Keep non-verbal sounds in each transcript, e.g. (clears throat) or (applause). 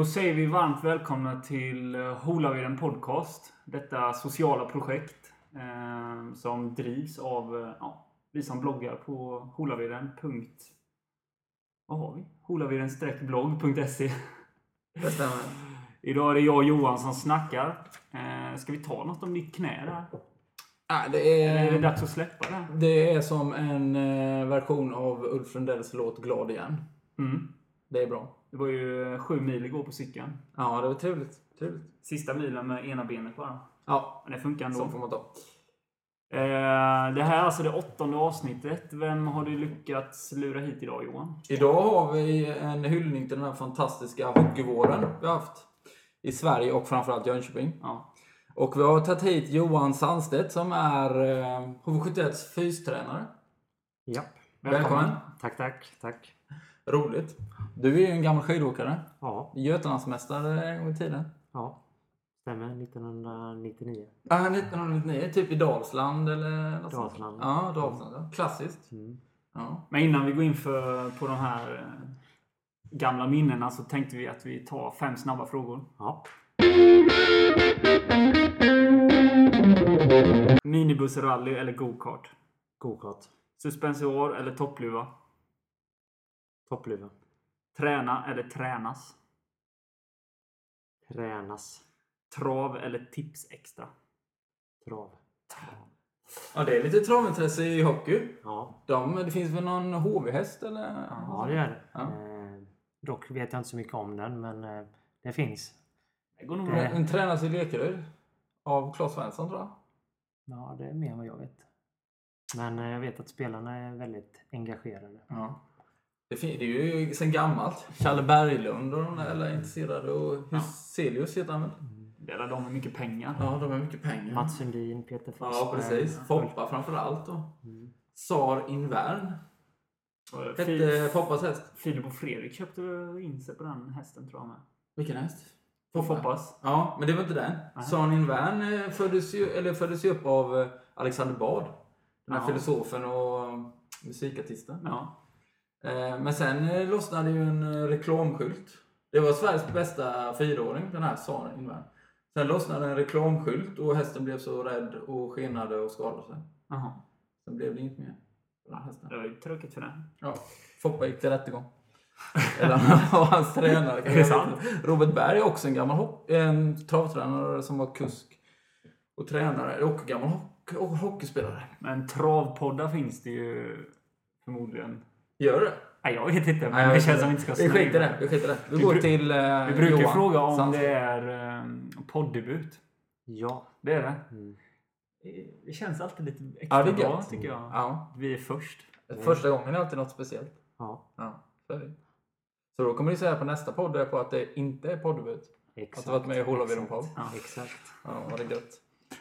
Då säger vi varmt välkomna till eh, Holaveden Podcast. Detta sociala projekt eh, som drivs av eh, ja, vi som bloggar på holaveden. Vad har vi? Holaveden-blogg.se Det stämmer. Idag är det jag och Johan som snackar. Eh, ska vi ta något om ditt knä där? Ah, det, Eller är det är, dags att släppa det? det är som en eh, version av Ulf Lundells låt Glad igen. Mm. Det är bra. Det var ju sju mil igår på cykeln. Ja, det var trevligt. trevligt. Sista milen med ena benet bara. Ja, Men det funkar ändå. så får man ta. Eh, det här är alltså det åttonde avsnittet. Vem har du lyckats lura hit idag Johan? Idag har vi en hyllning till den här fantastiska hockeyvåren vi har haft i Sverige och framförallt Jönköping. Ja. Och vi har tagit hit Johan Sandstedt som är eh, HV71s fystränare. Ja. Välkommen. Tack, tack, tack. Roligt. Du är ju en gammal skidåkare. Ja, Götalandsmästare en gång i tiden. ja. Stämmer. 1999. Ja, 1999. Typ i Dalsland eller något sånt. Dalsland. Ja, Dalsland. Ja. Klassiskt. Mm. Ja. Men innan vi går in för, på de här eh, gamla minnena så tänkte vi att vi tar fem snabba frågor. Ja. Minibussrally eller go-kart? Gokart. Suspensoar eller toppluva? Toppluva. Träna eller tränas? Tränas. Trav eller tips extra? Trav. ja, det är lite travintresse i hockey. Ja, De, det finns väl någon HV-häst eller? ja det gör det. Ja. Eh, dock vet jag inte så mycket om den, men eh, det finns. Det går nog Det- bra. Den tränas i Lekeryd. Av Claes Svensson tror jag. Ja, det är mer än vad jag vet. Men eh, jag vet att spelarna är väldigt engagerade. Ja. Det, är ju sen gammalt. Challe Berglund och de där är intresserade. Och Huselius heter han väl? Delar de med mycket pengar. Ja, de har mycket pengar. Mats Sundin, Peter Forsberg. Ja, precis. Foppa framförallt då. Mm. Sar Invern. Hette Foppas häst. Filip och Fredrik köpte in sig på den hästen tror jag med. Vilken häst? Får hoppas. Ja, men det var inte den. Sar Invern eh, föddes ju, eller föddes ju upp av eh, Alexander Bard. Den här Ja. filosofen och musikartisten. Ja. Eh, Men sen eh, lossnade ju en eh, reklamskylt. Det var Sveriges bästa fyraåring, den här Sar Invern. Sen lossnade en reklamskylt och hästen blev så rädd och skenade och skadade sig. Jaha. Sen blev det inget mer. Det var ju tråkigt för den. Ja, Foppa gick till rättegång. (laughs) Eller (laughs) hans tränare. Är det sant? Robert Berg är också en gammal hopp, en travtränare som var kusk och tränare och gammal hockeyspelare. Men travpoddar finns det ju förmodligen. Gör det? Nej, jag vet inte. Men Nej, jag det känns som vi inte ska Vi skiter i snöa. det. Vi skiter det. Vi, Vi går till eh, Vi brukar ju Johan fråga om Sandström. det är eh, poddebut. Ja. Det är det. Mm. Det känns alltid lite Ja, extra det är bra gött. tycker jag. Ja. Vi är först. Första gången är alltid något speciellt. Ja, Ja, så är det. Så då kommer ni säga på nästa podd på att det inte är poddebut. exakt. Att du varit med i Hålla vid en podd. Ja. Exakt. Ja, vad det är gött.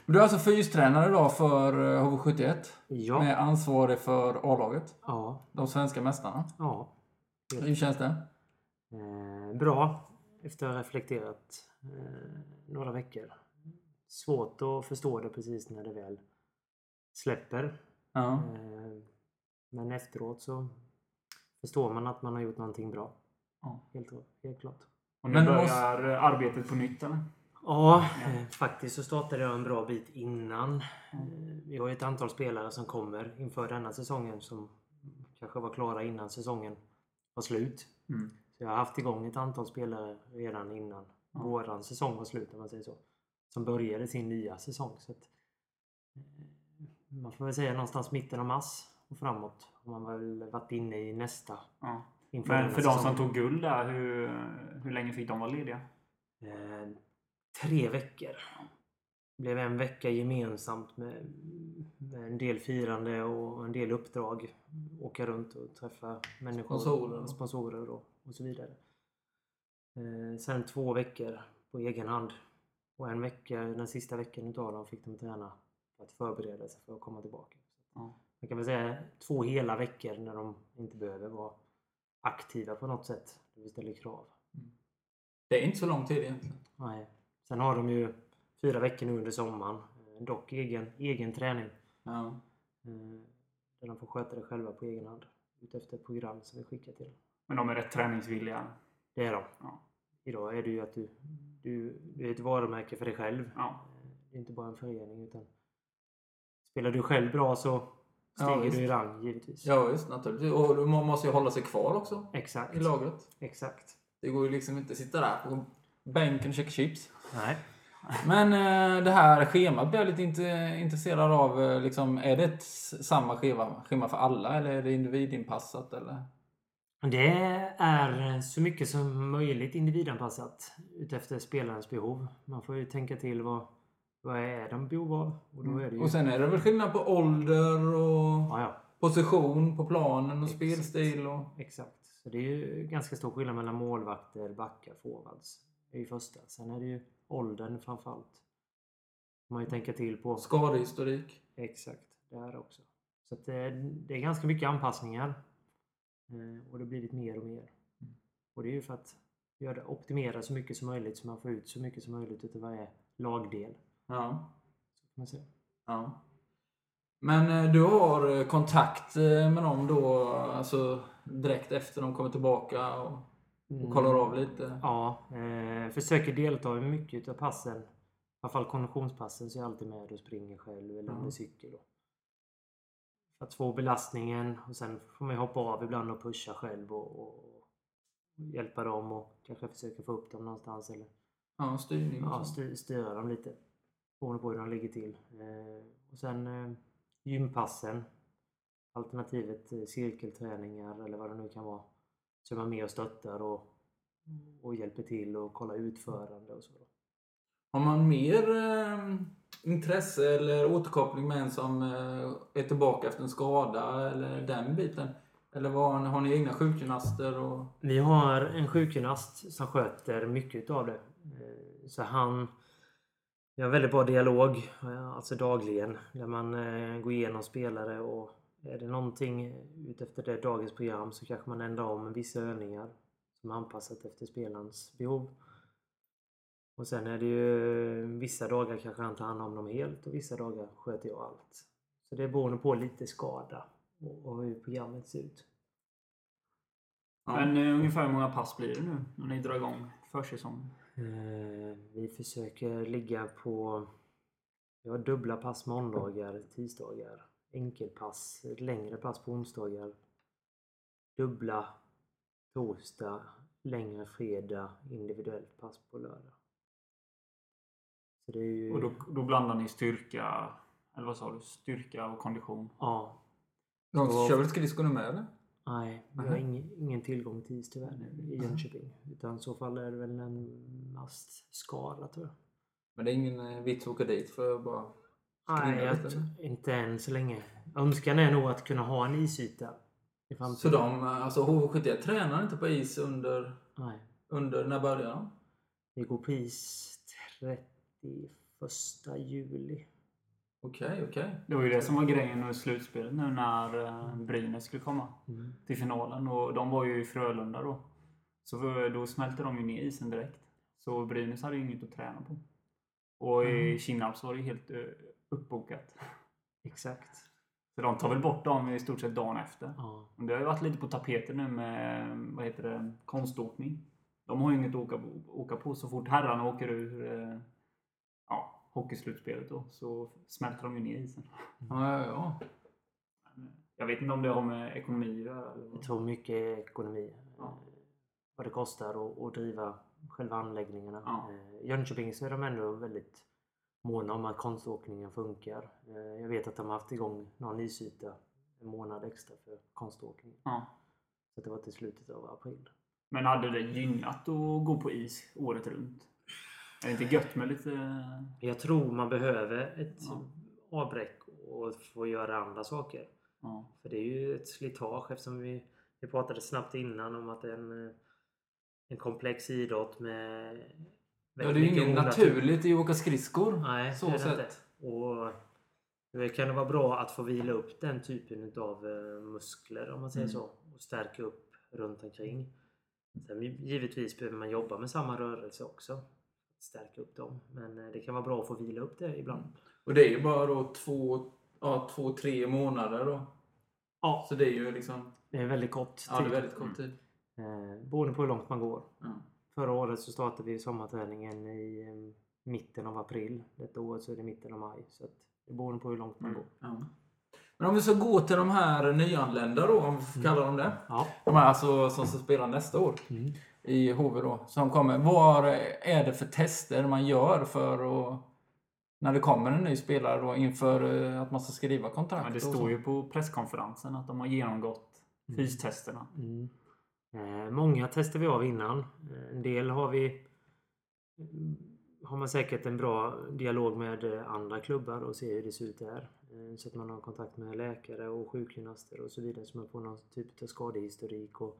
Men du är alltså fystränare då för eh, HV71. Ja. Med ansvarig för A-laget. Ja. De svenska mästarna. Ja. Hur känns det? Eh, bra. Efter att ha reflekterat eh, några veckor. Svårt att förstå det precis när det väl släpper. Ja. Eh, men efteråt så förstår man att man har gjort någonting bra. Ja. Helt, helt klart. Och nu Men börjar eh, arbetet på nytt eller? Ja, eh, faktiskt så startade jag en bra bit innan. Eh, Vi har ju ett antal spelare som kommer inför denna säsongen som kanske var klara innan säsongen var slut. Mm. Så jag har haft igång ett antal spelare redan innan Ja. våran säsong var slut om man säger så. Som började sin nya säsong. Så att, eh, man får väl säga någonstans mitten av mars och framåt. Har man väl varit inne i nästa. Ja. Men för de som tog guld där, hur, hur länge fick de vara lediga? Eh, tre veckor. Blev en vecka gemensamt med, med en del firande och en del uppdrag. Åka runt och träffa människor. Sponsorer. sponsorer och, och så vidare. Eh, sen två veckor på egen hand. Och en vecka, den sista veckan utav dem fick de träna för att förbereda sig för att komma tillbaka. Ja. Man kan väl säga två hela veckor när de inte behöver vara aktiva på något sätt. Vi ställer krav. Det är inte så lång tid egentligen. Nej. Sen har de ju fyra veckor nu under sommaren. Eh, Dock egen, egen träning. Ja. eh, Där de får sköta det själva på egen hand. Utefter program som vi skickar till dem. Men de är rätt träningsvilliga. Det är de. Ja. idag är det ju att du, du, du är ett varumärke för dig själv. Ja. Det är inte bara en förening utan spelar du själv bra så stiger Ja, du i rang givetvis. Ja visst, naturligtvis. Och man måste ju hålla sig kvar också Exakt. i laget. Exakt. Det går ju liksom inte att sitta där på bänken och käka chips. Nej. Men eh, det här schemat blir jag lite int- intresserad av. eh, Liksom, är det ett samma schema, schema för alla eller är det individinpassat? Eller? Det är så mycket som möjligt individanpassat utefter spelarens behov. Man får ju tänka till vad, vad är de behov av? Och då är det ju... Mm. Och sen är det väl skillnad på ålder och ja, ja. position på planen och Exakt. spelstil. Och... Exakt. Så det är ju ganska stor skillnad mellan målvakter, backar, forwards. Det är ju första. Sen är det ju åldern framförallt. Man ju tänka till på. Skadehistorik. Exakt. Det här också. Så det, det är ganska mycket anpassningar. Eh, och det har blivit mer och mer. Och det är ju för att göra, optimera så mycket som möjligt så man får ut så mycket som möjligt utav varje lagdel. Ja. Så kan ja. Men eh, du har eh, kontakt eh, med dem då alltså direkt efter de kommer tillbaka och, och kollar av lite? Ja, eh, försöker delta i mycket av passen. I alla fall konditionspassen så är jag alltid med och springer själv eller Ja. under cykel. Då. För att få belastningen och sen får man hoppa av ibland och pusha själv och, och hjälpa dem och kanske försöka få upp dem någonstans eller Ja, styrning ja, styr, styra dem lite. Beroende på hur de ligger till. Eh, och sen eh, gympassen. Alternativet eh, cirkelträningar eller vad det nu kan vara. Så är man med och stöttar och, och hjälper till och kollar utförande och så. Då. Har man mer eh, intresse eller återkoppling med en som eh, är tillbaka efter en skada eller den biten? Eller vad, har ni- egna sjukgymnaster? Och... Vi har en sjukgymnast som sköter mycket av det. Eh, Så han... Vi har väldigt bra dialog, eh, alltså dagligen, där man eh, går igenom spelare och är det någonting utefter det dagens program så kanske man ändrar om vissa övningar som är anpassat efter spelarens behov. Och sen är det ju vissa dagar kanske han tar hand om dem helt och vissa dagar sköter jag allt. Så det är beroende på lite skada och, hur programmet ser ut. Ja. Men eh, ungefär hur många pass blir det nu när ni drar igång försäsongen? Eh, Vi försöker ligga på... Vi har dubbla pass måndagar, tisdagar. Enkelpass, ett längre pass på onsdagar. Dubbla torsdag, längre fredag, individuellt pass på lördag. Så det är ju... Och då, då blandar ni styrka, eller vad sa du? Styrka och kondition? Ja. De kör väl skridskor med eller? Nej, vi har ingen, ingen tillgång till is tyvärr i Jönköping. Utan i så fall är det väl närmast Skara tror jag. Men det är ingen eh, vits att åka dit för att bara... Nej, jag, inte än så länge. Önskan är nog att kunna ha en isyta i Så de, eh, alltså HV71 tränar inte på is under, Nej. under när börjar de? Vi går på is 31 juli. Okej, okej. Det var ju det som var grejen med slutspelet nu när eh, Brynäs skulle komma Mm. till finalen. Och de var ju i Frölunda då. Så då smälte de ju ner isen direkt. Så Brynäs hade ju inget att träna på. Och i Mm. Kinnarp så var det ju helt eh, uppbokat. Exakt. Så de tar väl bort dem i stort sett dagen efter. Ja. Och Det har ju varit lite på tapeten nu med vad heter det, konståkning. De har ju inget att åka, åka på. Så fort herrarna åker ur eh, ja, hockeyslutspelet då så smälter de ju ner isen. Ja, ja, ja. Men, Jag vet inte om det har med ekonomi att göra. Jag tror mycket ekonomi. Ja. Eh, Vad det kostar att, att driva själva anläggningarna. Ja. Eh, Jönköping så är de ändå väldigt måna om att konståkningen funkar. Eh, Jag vet att de har haft igång någon isyta en månad extra för konståkning. Ja. Så det var till slutet av april. Men hade det gynnat att gå på is året runt? Är det inte gött med lite... Jag tror man behöver ett Ja. avbräck och få göra andra saker. Ja. För det är ju ett slitage eftersom vi, vi pratade snabbt innan om att en, eh, en komplex idrott med Ja, det är ju inget naturligt i att åka skridskor. Nej, så det är det inte. Och det kan det vara bra att få vila upp den typen av muskler om man säger Mm. så. Och stärka upp runt omkring. Sen givetvis behöver man jobba med samma rörelse också. Stärka upp dem. Men eh, det kan vara bra att få vila upp det ibland. Och det är ju bara då två, ja, två tre månader då. Ja, Så det är ju liksom... det är väldigt kort Ja, det är tid. väldigt kort tid. Eh, beroende på hur långt man går. Ja. Förra året så startade vi sommarträningen i eh, mitten av april. Detta året så är det mitten av maj. Så att det beror på hur långt man går. Ja. Men om vi ska gå till de här nyanlända då, om vi får kalla dem det. Ja. De här alltså som ska spela nästa år Mm. i HV då. Som kommer. Vad är det för tester man gör för att när det kommer en ny spelare då inför eh, att man ska skriva kontrakt? Men det står ju på presskonferensen att de har genomgått fystesterna. Mm. Eh, många testar vi av innan. Eh, En del har vi har man säkert en bra dialog med andra klubbar och ser hur det ser ut där. Eh, Så att man har kontakt med läkare och sjukgymnaster och så vidare så man får någon typ av skadehistorik. Och,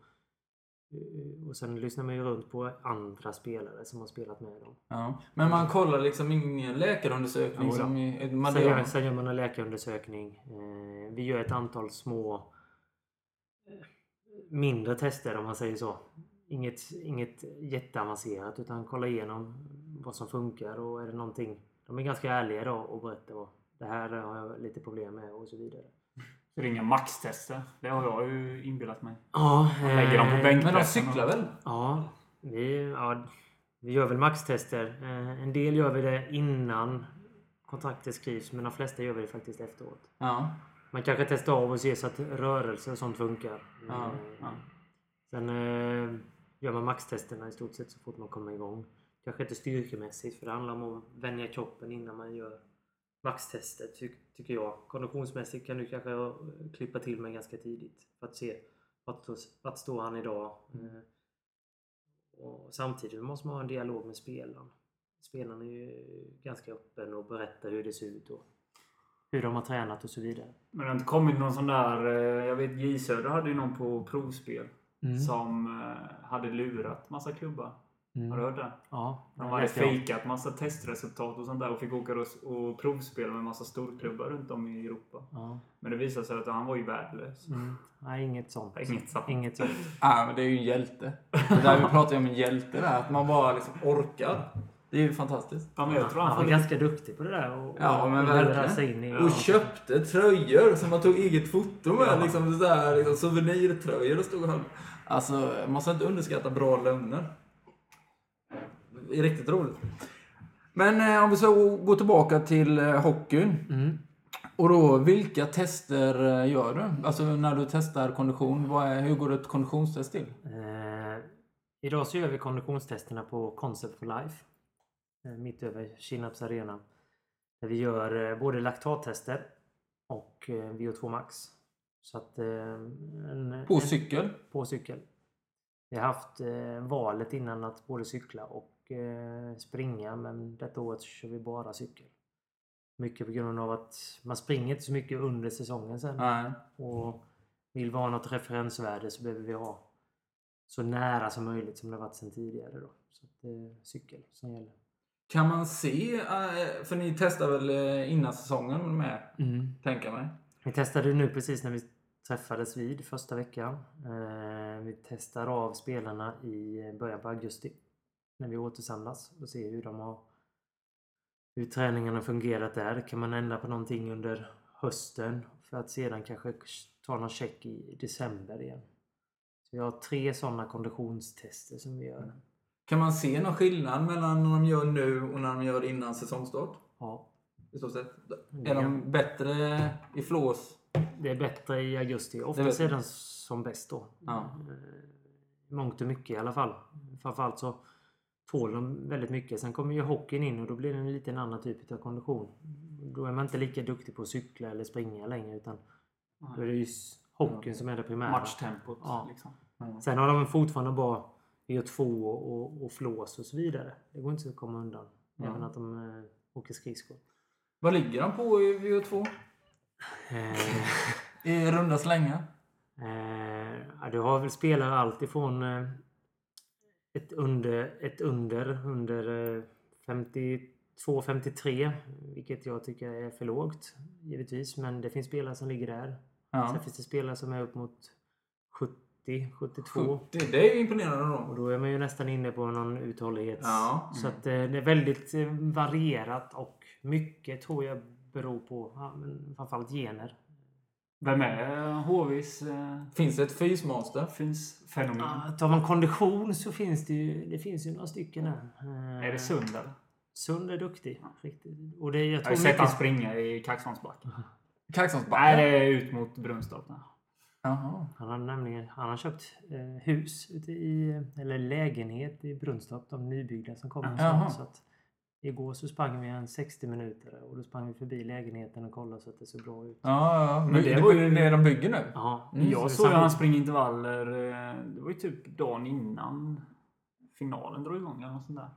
och sen lyssnar man ju runt på andra spelare som har spelat med dem. Ja. Men man kollar liksom ingen läkarundersökning då. som i, man Sen gör, sen gör man en läkarundersökning. Vi gör ett antal små mindre tester om man säger så. Inget, inget jätteavancerat utan kolla igenom vad som funkar och är det någonting. De är ganska ärliga då och berättar vad det här har jag lite problem med och så vidare. Så det är inga maxtester. Det har jag ju inbillat mig. Ja, Man lägger dem på eh. Men de cyklar väl? Ja, vi, ja, vi gör väl maxtester. Eh, en del gör vi det innan kontraktet skrivs men de flesta gör vi det faktiskt efteråt. Ja. Man kanske testar av och ser så att rörelse och sånt funkar. Ja, Eh, ja. Sen eh, gör man maxtesterna i stort sett så fort man kommer igång. Kanske inte styrkemässigt för det handlar om att vänja kroppen innan man gör maxtestet ty tycker jag. Konditionsmässigt kan du kanske eh, klippa till med ganska tidigt för att se vart, vart står han idag. Eh, och samtidigt måste man ha en dialog med spelaren. Spelaren är ju ganska öppen och berättar hur det ser ut och hur de har tränat och så vidare. Men det har inte kommit någon sån där... eh, Jag vet J Söder hade ju någon på provspel. Som eh, hade lurat massa klubbar. Mm. Har du hört det? Ja, De hade fejkat massa testresultat och sånt där och fick åka och, provspela med massa storklubbar runt om i Europa. Ja. Men det visade sig att han var ju värdelös. Mm. Nej, inget sånt. Inget sånt. Inget sånt. (laughs) Ja, men det är ju en hjälte. Det där vi pratar ju om en hjälte där. Att man bara liksom orkar. Det är ju fantastiskt. Ja, men jag tror Han han var ganska duktig på det där. Och, Ja, och, men och verkligen. i, Och köpte tröjor som man tog eget foto med. Ja. Liksom liksom, souvenirtröjor. Och stod och höll. Alltså, man måste inte underskatta bra lögner. Det är riktigt roligt. Men eh, om vi ska gå tillbaka till eh, hockeyn. Mm. Och då, vilka tester eh, gör du? Alltså när du testar kondition, vad är, hur går ett konditionstest till? Eh, idag så gör vi konditionstesterna på Concept for Life. Eh, mitt över Kinnarps arena. Där vi gör eh, både laktattester och eh, VO2 max. Så att, en, På en- cykel? på cykel. Vi har haft valet innan att både cykla och springa men detta året kör vi bara cykel. Mycket på grund av att man springer inte så mycket under säsongen sen. Nej. Och vill vi ha något referensvärde så behöver vi ha så nära som möjligt som det varit sen tidigare. Då. Så att det är cykel som gäller. Kan man se, eh, för ni testar väl eh, innan säsongen med, tänker mig? Vi testade nu precis när vi träffades vid första veckan. Eh, vi testar av spelarna i början på augusti. När vi återsamlas och ser hur de har hur träningarna fungerat där. Kan man ändra på någonting under hösten för att sedan kanske ta någon check i december igen. Så vi har tre sådana konditionstester som vi gör. Kan man se någon skillnad mellan när de gör nu och när de gör innan säsongstart? Ja, I stort sett. Är de bättre i flås? det är bättre i augusti. Det Oftast vet är den som bäst då. Ja. Eh, Mångt och mycket i alla fall. Framförallt så tål de väldigt mycket. Sen kommer ju hockeyn in och då blir det en lite annan typ av kondition. Då är man inte lika duktig på att cykla eller springa längre utan då är det ju hockeyn som är det primära. Matchtempot. Ja. Liksom. Sen har de fortfarande bara VO2 och, och, flås och så vidare. Det går inte att komma undan. Ja. Även att de eh, åker skridskor. Vad ligger de på i VO2? Eh, (laughs) I runda slängar? Eh, du har väl spelare allt ifrån eh, ett under, ett under, under eh, 52-53, vilket jag tycker är för lågt givetvis. Men det finns spelare som ligger där. Ja. Sen finns det spelare som är upp mot 70, 72. 70, det är ju imponerande Och då. då är man ju nästan inne på någon uthållighets... Ja. Så att eh, det är väldigt eh, varierat och mycket tror jag beror på ja, men framförallt gener. Vem är HVs eh, Finns det ett fysmonster? finns fenomen? Ah, tar man kondition så finns det ju, det finns ju några stycken där. Eh, Är det Sund eller? Sund är duktig. Riktigt. Och det, jag Jag har tror ju sett han mycket, springa i Kaxholmsbacken. Kaxholmsbacken? Nej, det är ut mot Brunnstorp. Jaha. han har nämligen han har köpt eh, hus ute i, eller lägenhet i Brunnstorp. De nybyggda som kommer. sånt, Så att, igår så sprang vi en 60 minuter och då sprang vi förbi lägenheten och kollade så att det såg bra ut. Ja, ja. Men Men det det var ju det de bygger nu. Ja, Mm, Jag så såg han springa intervaller. eh, Det var ju typ dagen innan finalen drog igång eller något sånt där.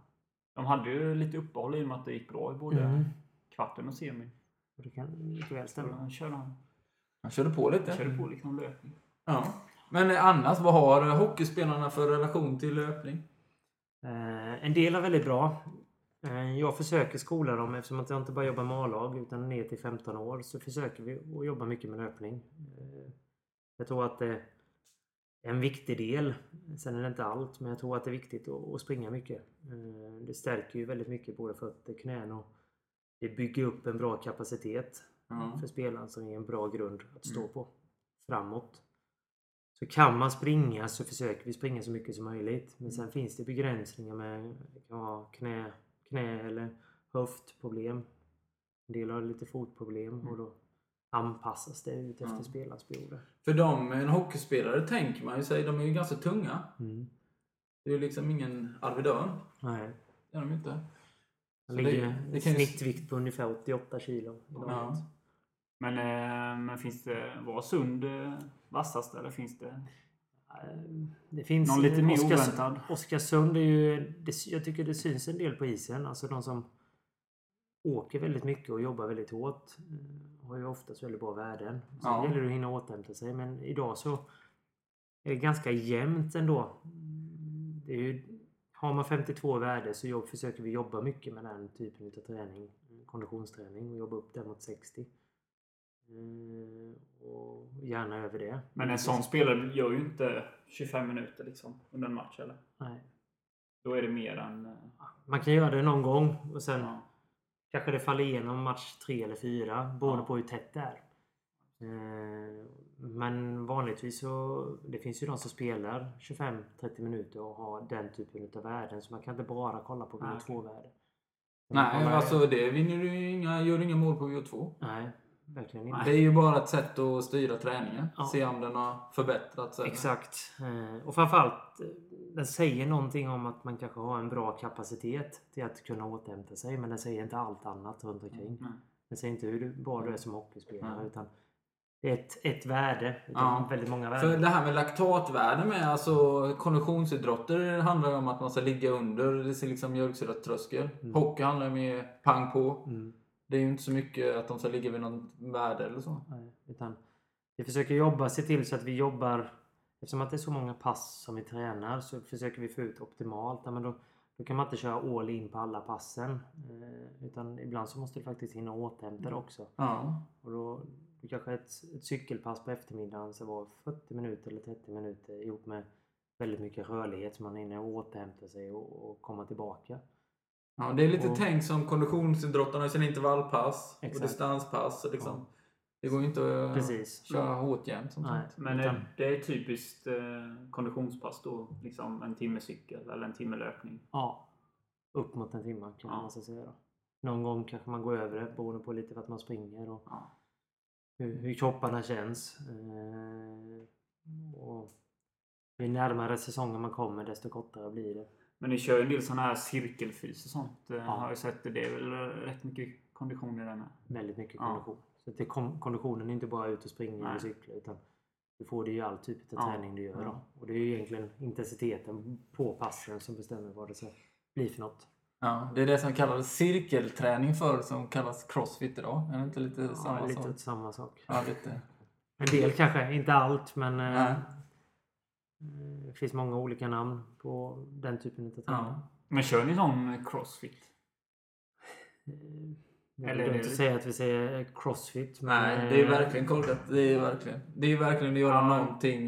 De hade ju lite uppehåll i och med att det gick bra i både Mm. kvarten och semi. Det kan mycket väl stämma. körde, han Han körde på lite. körde på liksom löpning. Ja. Men annars, vad har hockeyspelarna för relation till löpning? Eh, en del är väldigt bra. Eh, jag försöker skola dem eftersom att jag inte bara jobbar med A-lag utan ner till 15 år så försöker vi att jobba mycket med löpning. Eh, jag tror att det är en viktig del. Sen är det inte allt men jag tror att det är viktigt att, att springa mycket. Eh, det stärker ju väldigt mycket både fötter, knän och det bygger upp en bra kapacitet Ja. för spelaren som är en bra grund att stå på framåt. Så kan man springa så försöker vi springa så mycket som möjligt. Men sen finns det begränsningar med vara knä, knä eller höftproblem. En del har lite fotproblem och då anpassas det ut efter Ja. spelarens behov. För de, en hockeyspelare tänker man ju sig, de är ju ganska tunga. Mm. Det är ju liksom ingen Arvid Örn. Nej. Det är de inte. Han Så ligger det- snittvikt på ungefär 88 kilo. Ja. Men, eh, men finns det, var Sund eh, vassast eller finns det? Eh, Det finns Någon lite mer Oskars- oväntad? Oskarsund är ju... Det, jag tycker det syns en del på isen. Alltså de som åker väldigt mycket och jobbar väldigt hårt har ju oftast väldigt bra värden. Sen Ja. gäller det att hinna återhämta sig. Men idag så är det ganska jämnt ändå. Det är ju, har man 52 värde så jobb, försöker vi jobba mycket med den typen av träning. eh, Konditionsträning och jobba upp den mot 60. Eh, Och gärna över det. Men en sån spelare gör ju inte 25 minuter liksom under en match eller? Nej. Då är det mer än... eh, Man kan göra det någon gång och sen Ja. kanske det faller igenom match tre eller fyra beroende Ja. på hur tätt det är. Men vanligtvis så det finns ju de som spelar 25-30 minuter och har den typen av värden så man kan inte bara kolla på Nej, VO2-värde. Nej, alltså det vinner du inga, gör du inga mål på VO2. Nej, verkligen inte. Det är ju bara ett sätt att styra träningen. Ja. Se om den har förbättrats. eller- Exakt. Eh, Och framförallt eh, den säger någonting om att man kanske har en bra kapacitet till att kunna återhämta sig men den säger inte allt annat runt omkring. Nej. Den säger inte hur bra du är som hockeyspelare Nej. utan ett, ett värde Ja. väldigt många För värden. det här med laktatvärde med alltså konditionsidrotter handlar ju om att man ska ligga under det ser liksom mjölksyratröskel. Mm. Hockey handlar ju mer pang på. Mm, Det är ju inte så mycket att de ska ligga vid något värde eller så. nej, utan vi försöker jobba, se till så att vi jobbar Eftersom att det är så många pass som vi tränar så försöker vi få ut optimalt. Ja, men då, då kan man inte köra all in på alla passen. Eh, utan ibland så måste du faktiskt hinna återhämta dig också. Ja. Och då kanske ett, ett cykelpass på eftermiddagen ska vara 40 minuter eller 30 minuter ihop med väldigt mycket rörlighet så man hinner återhämta sig och, och komma tillbaka. ja det är lite Och- tänkt som konditionsidrottarna sina intervallpass och Exakt. distanspass. och Liksom. Ja. Det går ju inte att Precis. köra hårt jämt. Som Nej. sånt. Men Utan- det är typiskt eh, konditionspass då? Liksom en timme cykel eller en timme löpning? Ja, upp mot en timme kan Ja. man säga. Då. Någon gång kanske man går över det beroende på lite vart man springer och Ja. Hur, hur kropparna känns. Eh, och ju närmare säsongen man kommer desto kortare blir det. Men ni kör ju en del sådana här cirkelfys och sånt. eh, Ja. Har jag sett det. Det är väl rätt mycket kondition i den med. Väldigt mycket Ja. kondition. Så det konditionen är inte bara ut och springa eller cykla utan du får det ju all typ av Ja. träning du gör. Då. Och det är ju egentligen intensiteten på passen som bestämmer vad det ska bli för något. Ja, det är det som kallades cirkelträning förr som kallas crossfit idag. Är det inte lite samma ja, lite sak? samma sak. Ja, lite. En del kanske, inte allt men eh, Nej. eh, det finns många olika namn på den typen av träning. Ja. Men kör ni sån crossfit? Eh, dumt det- att säga att vi säger crossfit. Men, Nej, det är verkligen korkat. Det är verkligen. Det är verkligen att göra Ja. någonting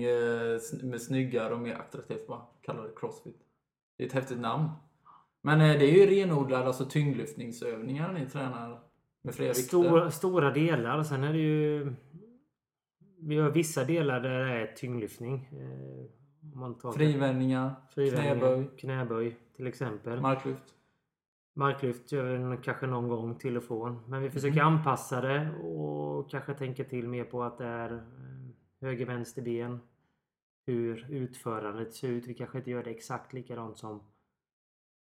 med snyggare och mer attraktivt. Bara kalla det crossfit. Det är ett häftigt namn. Men eh, det är ju renodlade alltså, tyngdlyftningsövningar ni tränar med flera vikter. Stora, stora delar. Sen är det ju vi har vissa delar där det är tyngdlyftning. Eh, om man tar Frivändningar, frivändningar, knäböj, knäböj till exempel. marklyft. Marklyft gör vi kanske någon gång till och från. Men vi försöker Mm. anpassa det och kanske tänka till mer på att det är eh, höger vänster ben. Hur utförandet ser ut. Vi kanske inte gör det exakt likadant som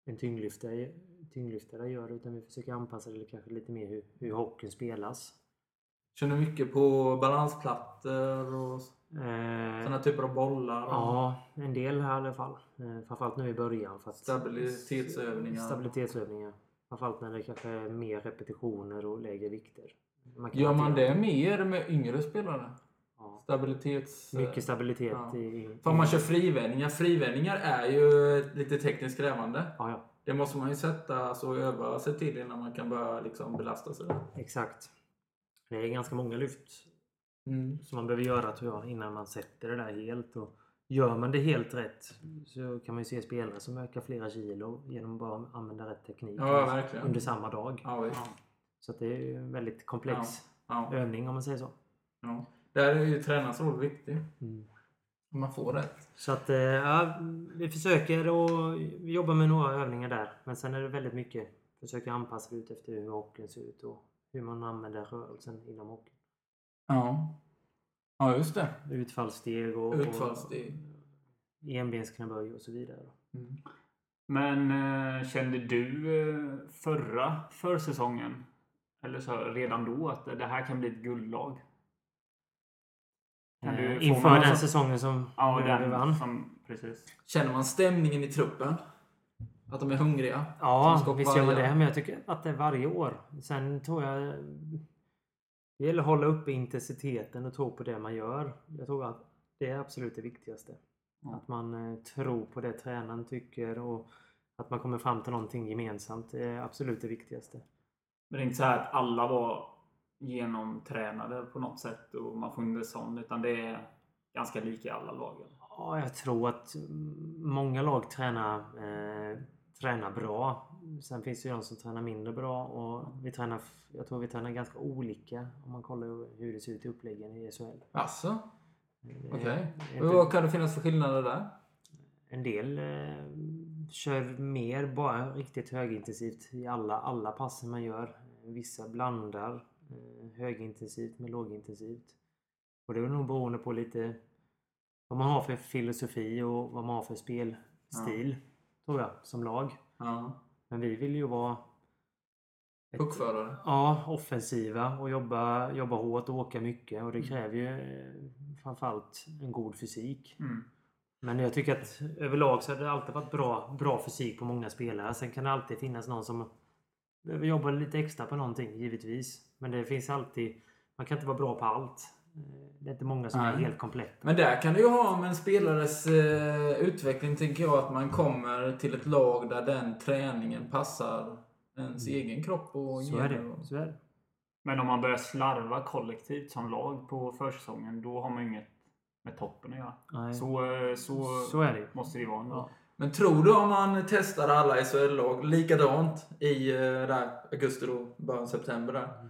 en tyngdlyftare, tyngdlyftare gör utan vi försöker anpassa det kanske lite mer hur, hur hockeyn spelas. Kör ni mycket på balansplattor och Eh, sådana typer av bollar? ja, en del här i alla fall. Eh, framförallt nu i början. För att, Stabilitetsövningar. Stabilitetsövningar. Framförallt när det kanske är mer repetitioner och lägre vikter. Man Gör man det mer med yngre spelare? Stabilitets... Mycket stabilitet Ja. i... För om man kör frivändningar. Frivändningar är ju lite tekniskt krävande. Ja, ja. Det måste man ju sätta sig och öva sig till innan man kan börja liksom belasta sig. Exakt. Det är ganska många lyft Mm. som man behöver göra tror jag innan man sätter det där helt. Och gör man det helt rätt så kan man ju se spelare som ökar flera kilo genom att bara använda rätt teknik Ja, under samma dag. Ja. Så att det är ju en väldigt komplex Ja. övning om man säger så. Där är ju tränarens roll viktig. Mm. Om man får rätt. Så att eh, ja, vi försöker och vi jobbar med några övningar där. Men sen är det väldigt mycket försöka anpassa ut efter hur hockeyn ser ut och hur man använder rörelsen inom hockeyn. Ja. Ja, just det. Utfallssteg och, Utfallssteg. och enbensknäböj och så vidare. Mm. Men eh, kände du eh, förra försäsongen, eller så redan då, att det här kan bli ett guldlag? Kan du Eh, inför den sån- säsongen som Ja, vi vann. den som... Precis. Känner man stämningen i truppen? Att de är hungriga? Ja, som ska visst gör man det. Men jag tycker att det är varje år. Sen tror jag... Det gäller att hålla uppe intensiteten och tro på det man gör. Jag tror att det är absolut det viktigaste. Ja. Att man eh, tror på det tränaren tycker och att man kommer fram till någonting gemensamt. Det är absolut det viktigaste. Men det är inte så här att alla var genomtränade på något sätt och man får inte sån, utan det är ganska lika i alla lagen. Ja, jag tror att många lag tränar, eh, tränar bra. Sen finns det ju de som tränar mindre bra och vi tränar, jag tror vi tränar ganska olika om man kollar hur det ser ut i uppläggen i SHL. Alltså, Det okej. inte- Vad kan det finnas för skillnader där? En del eh, kör mer bara riktigt högintensivt i alla, alla passen man gör. Vissa blandar eh, högintensivt med lågintensivt. Och det är nog beroende på lite vad man har för filosofi och vad man har för spelstil. Tror jag, som lag. Ja. Men vi vill ju vara ett- Puckförare? Ja, offensiva och jobba, jobba hårt och åka mycket. Och det Mm. kräver ju eh, framförallt en god fysik. Mm. Men jag tycker att överlag så har det alltid varit bra, bra fysik på många spelare. Sen kan det alltid finnas någon som behöver jobba lite extra på någonting, givetvis. Men det finns alltid... Man kan inte vara bra på allt. Eh, Det är inte många som är Nej. helt kompletta. Men där kan det ju ha med en spelares eh, utveckling, tänker jag, att man kommer till ett lag där den träningen passar ens egen kropp och Så är det. och- Så är det. Men om man börjar slarva kollektivt som lag på försäsongen, då har man ju inget med toppen att göra. Nej. Så, eh, så, Så är det måste det ju vara. Ja. Men tror du om man testar alla SHL-lag likadant i eh, där, augusti då, början september där.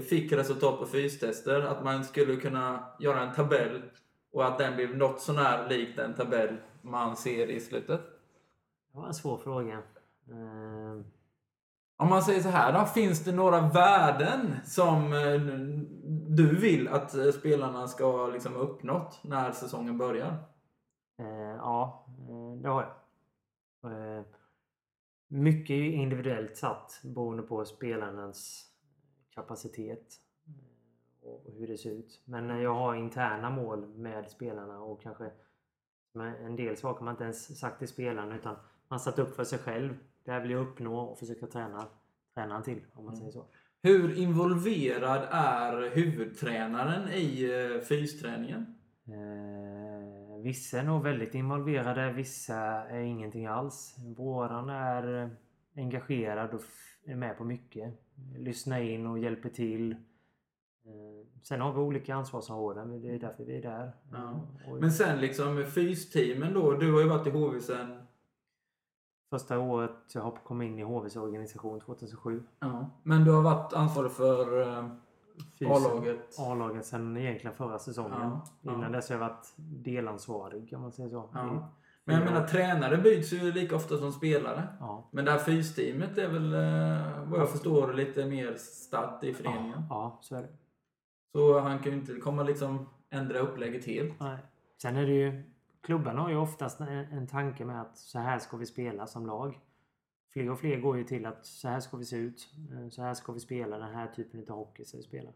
Fick resultat på fystester, att man skulle kunna göra en tabell och att den blev något sånär lik den tabell man ser i slutet? Det var en svår fråga. Eh, Om man säger så här då, finns det några värden som eh, du vill att eh, spelarna ska liksom uppnått när säsongen börjar? Eh, ja, det har jag. Eh, mycket individuellt satt beroende på spelarnas kapacitet eh, och hur det ser ut. Men eh, jag har interna mål med spelarna och kanske en del saker man inte ens sagt till spelarna utan man satt upp för sig själv. Det här vill jag uppnå och försöka träna tränaren till om man säger så. Hur involverad är huvudtränaren i eh, fysträningen? Eh, vissa är nog väldigt involverade, vissa är ingenting alls. Våran är engagerad och är med på mycket. Lyssnar in och hjälper till. Eh, sen har vi olika ansvarsområden, men det är därför vi är där. Ja. Eh, Men sen liksom fysteamen då, du har ju varit i HV sen... Första året jag har kommit in i HVs organisation 2007. Ja. Men du har varit ansvarig för eh. A-laget. A-laget sen egentligen förra säsongen. Ja. Innan dess har jag varit delansvarig kan man säga så. Ja. Men jag menar, tränare byts ju lika ofta som spelare. Ja. Men det här fysteamet är väl, eh, vad jag förstår, lite mer starkt i föreningen. ja, så är det. Så han kan ju inte komma liksom ändra upplägget helt. Nej. Sen är det ju... Klubbarna har ju oftast en, en tanke med att så här ska vi spela som lag. Fler och fler går ju till att så här ska vi se ut. eh, Så här ska vi spela. Den här typen av hockey ska vi spela.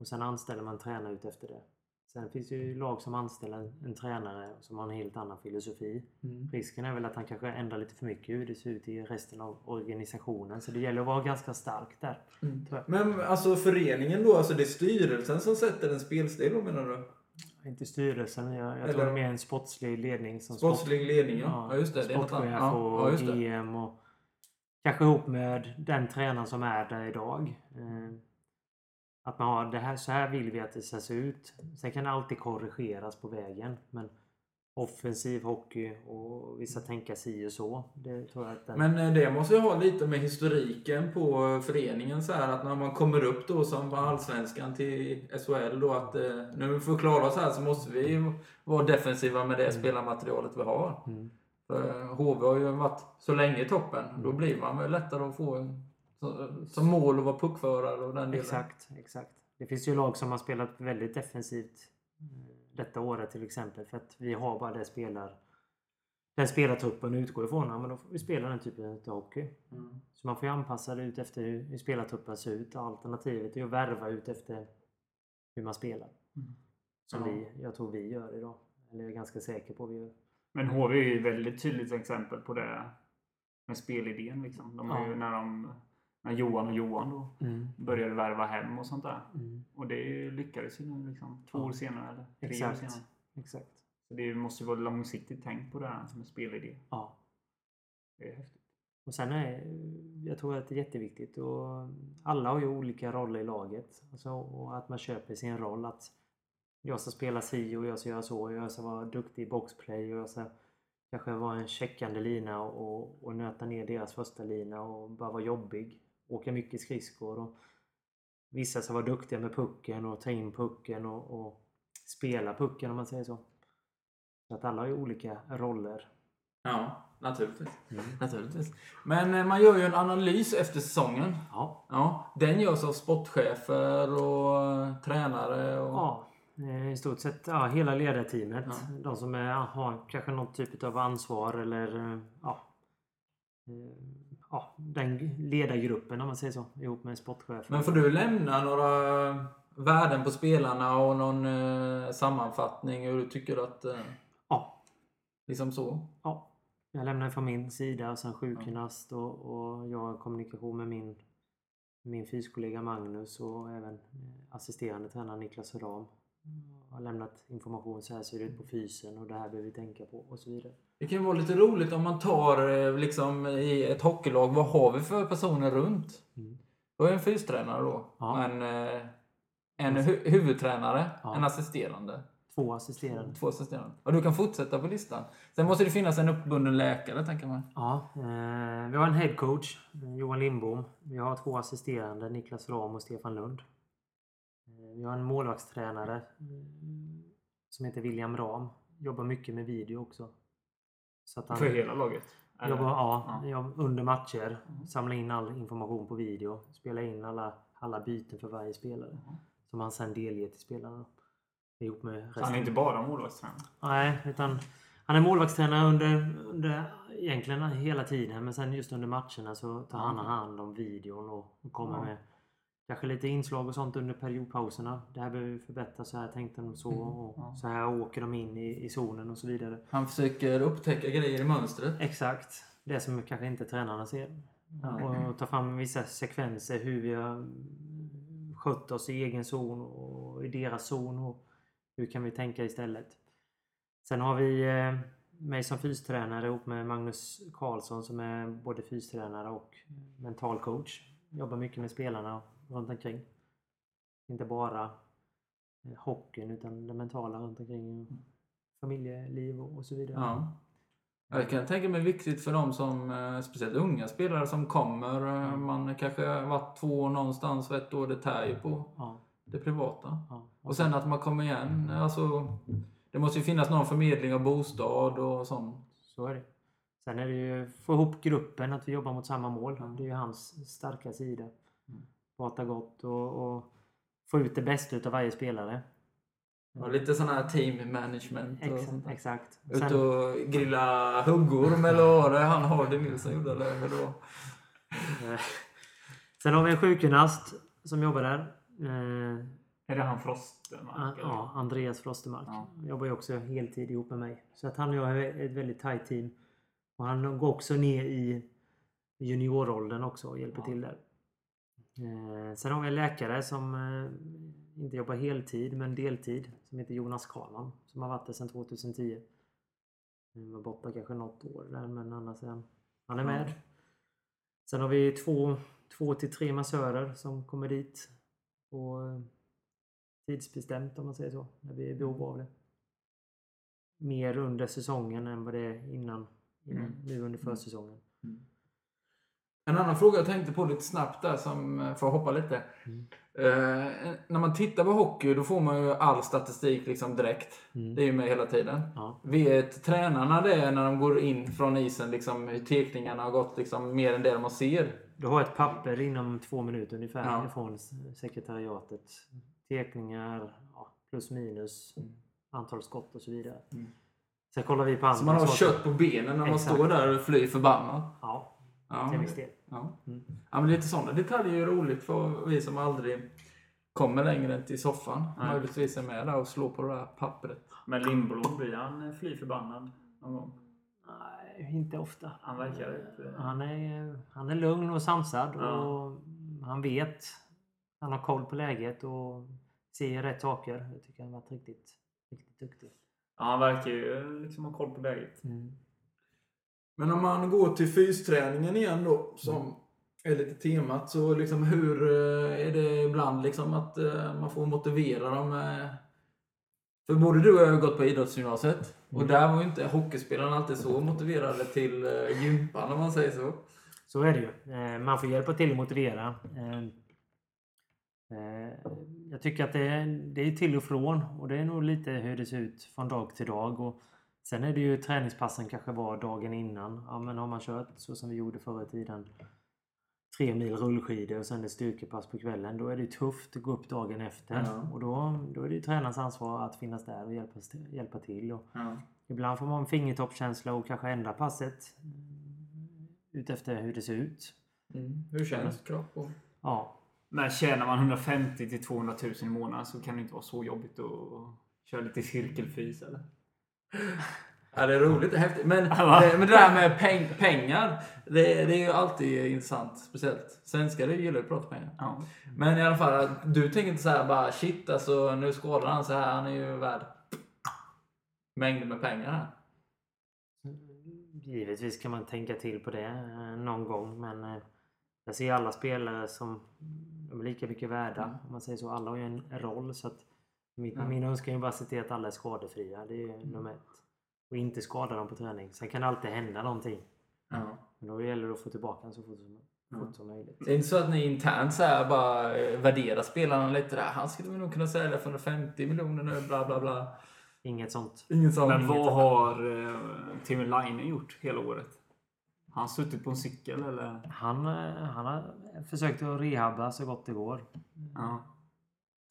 Och sen anställer man tränare ut efter det. Sen finns det ju lag som anställer en, en tränare som har en helt annan filosofi. Risken är väl att han kanske ändrar lite för mycket hur det ser ut i resten av organisationen. Så det gäller att vara ganska stark där. Mm. tror. Men alltså föreningen då, alltså det är styrelsen som sätter en spelstil då menar du? Inte styrelsen. Jag, jag tror Eller- det är mer en sportslig ledning. Som Sportslig ledning ja. ja. just det. det är något sportchef och ja, ja, just det. GM och kanske ihop med den tränaren som är där idag. Eh, Att man har det här, så här vill vi att det ska se ut. Sen kan det alltid korrigeras på vägen. Men offensiv hockey och vissa tänka si och så. Det tror jag att den, Men eh, det måste ju ha lite med historiken på eh, föreningen så här att när man kommer upp då som allsvenskan till SHL då att eh, nu för att klara oss här så måste vi vara defensiva med det spelarmaterialet vi har. Mm. HV har ju varit så länge i toppen. Då blir man väl lättare att få en, som mål och vara puckförare och den delen. Exakt, exakt. Det finns ju lag som har spelat väldigt defensivt eh, detta året till exempel. För att vi har bara det spelar, den spelartruppen utgår ifrån. Ja, men då får vi spela den typen av hockey. Mm. Så man får ju anpassa det ut efter hur, hur spelartruppen ser ut. Alternativet är att värva ut efter hur man spelar. Mm. Som Ja. vi, jag tror vi gör idag. Eller jag är ganska säker på att vi gör. Men HV är ju ett väldigt tydligt exempel på det med spelidén. Liksom. De har Ja. ju, när, de, när Johan och Johan då började värva hem och sånt där. Mm. Och det lyckades ju nu liksom, två Ja. år senare. Eller tre år Exakt. senare. Exakt. Så det måste ju vara långsiktigt tänkt på det här med spelidé. Ja. Det är häftigt. Och sen är jag tror att det är jätteviktigt och alla har ju olika roller i laget. Alltså, och att man köper sin roll. Att jag ska spela si och jag ska göra så. Jag ska vara duktig i boxplay och jag ska kanske vara en checkande lina och, och nöta ner deras första lina och bara vara jobbig. Åka mycket skridskor. Och vissa ska vara duktiga med pucken och ta in pucken och, och spela pucken om man säger så. Så att alla har ju olika roller. Ja, naturligtvis. Mm. naturligtvis. Men eh, man gör ju en analys efter säsongen. Ja, Ja, den görs av sportchefer och eh, tränare. Och... Ja, eh, i stort sett ja, hela ledarteamet. Ja. De som är, har kanske någon typ av ansvar eller ja, ja, den ledargruppen om man säger så, ihop med sportchefen. Men får du lämna några värden på spelarna och någon eh, sammanfattning hur du tycker att... Eh, Ja, liksom så? ja. Jag lämnar från min sida och sen sjukgymnast och, och jag har kommunikation med min, min fyskollega Magnus och även eh, assisterande tränare Niklas Ram. Har lämnat information, så här ser det ut på fysen och det här behöver vi tänka på och så vidare. Det kan ju vara lite roligt om man tar eh, liksom i ett hockeylag, vad har vi för personer runt? Mm. Då är en fystränare då. Ja. En, eh, en hu- huvudtränare, Ja. en assisterande. Två assisterande. Två assisterande. Och du kan fortsätta på listan. Sen måste det finnas en uppbunden läkare, tänker man. Ja, eh, vi har en headcoach, Johan Lindbom. Vi har två assisterande, Niklas Ram och Stefan Lund. Vi har en målvaktstränare eh, som heter William Ram. Jobbar mycket med video också. Så han För hela laget? Jobbar ja, Ja. under matcher. Samlar in all information på video. Spelar in alla, alla byten för varje spelare. Som han sen delger till spelarna. Ihop med Så han resten. är inte bara målvaktstränare? Nej, utan han är målvaktstränare under, under egentligen hela tiden. Men sen just under matcherna så tar han hand om videon och, kommer med kanske lite inslag och sånt under periodpauserna. Det här behöver vi förbättra, så här tänkte de så. Och Ja. Så här åker de in i, i zonen och så vidare. Han försöker upptäcka grejer i mönstret. Exakt. Det som kanske inte tränarna ser. Ja. Och ta fram vissa sekvenser hur vi har skött oss i egen zon och i deras zon. Och hur kan vi tänka istället? Sen har vi eh, mig som fystränare ihop med Magnus Karlsson som är både fystränare och mental coach. Jobbar mycket med spelarna runt omkring. Inte bara eh, hockeyn utan det mentala runt omkring. Familjeliv och så vidare. Ja. Jag kan tänka mig viktigt för de som, eh, speciellt unga spelare som kommer. eh, Man kanske har varit två år någonstans och ett år, det tär ju på Ja, det privata. ja. Och sen att man kommer igen. Alltså, det måste ju finnas någon förmedling av bostad och sånt. Så är det. Sen är det ju få ihop gruppen, att vi jobbar mot samma mål. Det är ju hans starka sida. Mm. Prata gott och, och få ut det bästa utav varje spelare. Och lite sån här team management och Ex, sånt där. exakt. Ut Sen, och grilla huggorm eller vad det han Hardy Nilsson gjorde eller vad det var. eh, sen har vi en sjukgymnast som jobbar där. Eh, Är det han Frostemark? Ah, eller? Ja, Andreas Frostemark. Ja. Jobbar ju också heltid ihop med mig. Så att han och jag är ett väldigt tajt team. Och han går också ner i junioråldern också och hjälper Ja. till där. Eh, sen har vi en läkare som eh, inte jobbar heltid men deltid. Som heter Jonas Karlman. Som har varit där sedan 2010. Han var borta kanske något år där men annars är han, han är med. Sen har vi två, två till tre massörer som kommer dit. Och eh, tidsbestämt om man säger så. När vi är i behov av det. Mer under säsongen än vad det är innan. innan Mm. Nu under försäsongen. En annan fråga jag tänkte på lite snabbt där, som eh, får hoppa lite. Mm. Eh, när man tittar på hockey då får man ju all statistik liksom direkt. Mm. Det är ju med hela tiden. Ja. Vet tränarna det när de går in från isen, liksom, hur tekningarna har gått liksom, mer än det de ser? Du har ett papper inom två minuter ungefär Ja. ifrån sekretariatet. Tekningar, ja, plus minus, antal skott och så vidare. Mm. Sen kollar vi på andra Så man har kött på benen när man Exakt. står där och flyr förbannat. Ja, Ja, till viss del. ja. Mm. ja, men lite sådana detaljer är ju roligt för vi som aldrig kommer längre än till soffan. Nej. Möjligtvis är med där och slår på det där pappret. Men Lindblom, blir han fly förbannad någon gång? Nej, inte ofta. Han verkar inte... Han är, han är lugn och sansad Ja. och han vet. Han har koll på läget och ser rätt saker. Jag tycker han har varit riktigt, riktigt duktig. Ja, han verkar ju liksom ha koll på läget. Men om man går till fysträningen igen då, som är lite temat, så liksom hur eh, är det ibland liksom att eh, man får motivera dem? eh? För både du och jag har gått på idrottsgymnasiet och Mm. där var ju inte hockeyspelarna alltid så motiverade till gympan om man säger så. Så är det ju. Man får hjälpa till att motivera. Eh, eh, Jag tycker att det är, det är till och från och det är nog lite hur det ser ut från dag till dag. Och sen är det ju träningspassen kanske var dagen innan. Ja, men har man kört så som vi gjorde förr i tiden tre mil rullskidor och sen ett styrkepass på kvällen. Då är det tufft att gå upp dagen efter. Ja. Och då, då är det ju tränarens ansvar att finnas där och hjälpa, hjälpa till. Och Ja. Ibland får man en fingertoppskänsla och kanske ändra passet mm, utefter hur det ser ut. Mm. Hur känns kropp och... Ja, Men tjänar man 150 till 200 000 i månaden så kan det inte vara så jobbigt att köra lite cirkelfys eller? (laughs) Ja, det är roligt. Det är häftigt. Men, det, men det där med peng, pengar, det, det är ju alltid intressant. Speciellt svenskar gillar ju att prata pengar. Ja. Men i alla fall, du tänker inte så här bara shit alltså nu skadar han så här. Han är ju värd mängder med pengar här. givetvis kan man tänka till på det eh, någon gång men eh, jag ser alla spelare som de är lika mycket värda. Mm. Om man säger så. Alla har ju en roll. Så att min, Ja. min önskan är bara att se till att alla är skadefria. Det är ju nummer ett. Och inte skada dem på träning. Sen kan det alltid hända någonting. Ja. Men då gäller det att få tillbaka den så fort som, Ja. fort som möjligt. Det är inte så att ni internt så här bara eh, värderar spelarna lite där. Han skulle vi nog kunna sälja för 150 miljoner nu, bla bla bla. Inget sånt. Ingen sån. Men vad har eh, Tim Line gjort hela året? Har han suttit på en cykel eller? Han, eh, han har försökt att rehabba så gott det går. Ja.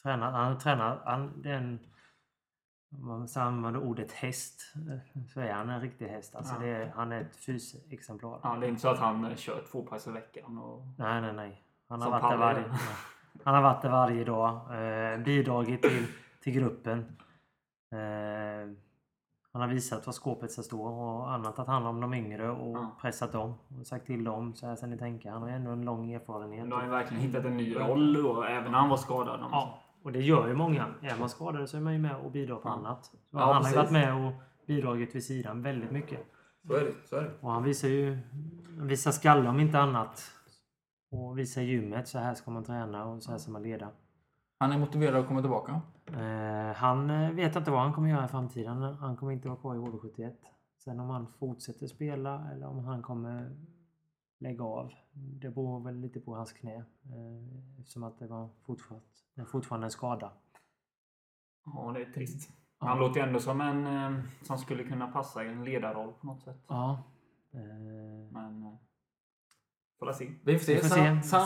Tränar, han tränar, han, den, man ska använda ordet häst, eh, så är han en riktig häst. Alltså Ja. är, han är ett fysexemplar. ja. Det är inte så att han eh, kör två pass i veckan. Och... Nej, nej, nej. Han har, varit där varje, (laughs) han har varit där varje dag. Eh, bidragit till, till gruppen. Eh, han har visat var skåpet ska stå och annat tagit hand om de yngre och Ja. pressat dem. Och sagt till dem så här ska ni tänka. Han har ändå en lång erfarenhet. Nu har han verkligen hittat en ny roll då, även när han var skadad. Ja, och det gör ju många. Är man skadad så är man ju med och bidrar på Ja. annat. Ja, han har ju varit med och bidragit vid sidan väldigt mycket. Så är det. Så är det. Och han visar ju han visar skalle om inte annat. Och visar gymmet. Så här ska man träna och så här ska man leda. Han är motiverad att komma tillbaka. Eh, han eh, vet inte vad han kommer göra i framtiden. Han kommer inte vara kvar i HV71. Sen om han fortsätter spela eller om han kommer lägga av. Det beror väl lite på hans knä. eh, Eftersom att det var fortfarande, det fortfarande en skada. Ja, det är trist. Han låter ju ändå som en eh, som skulle kunna passa i en ledarroll på något sätt. Ja. Eh, Men... Får se. Vi får se. Vi får Sam- se. sam-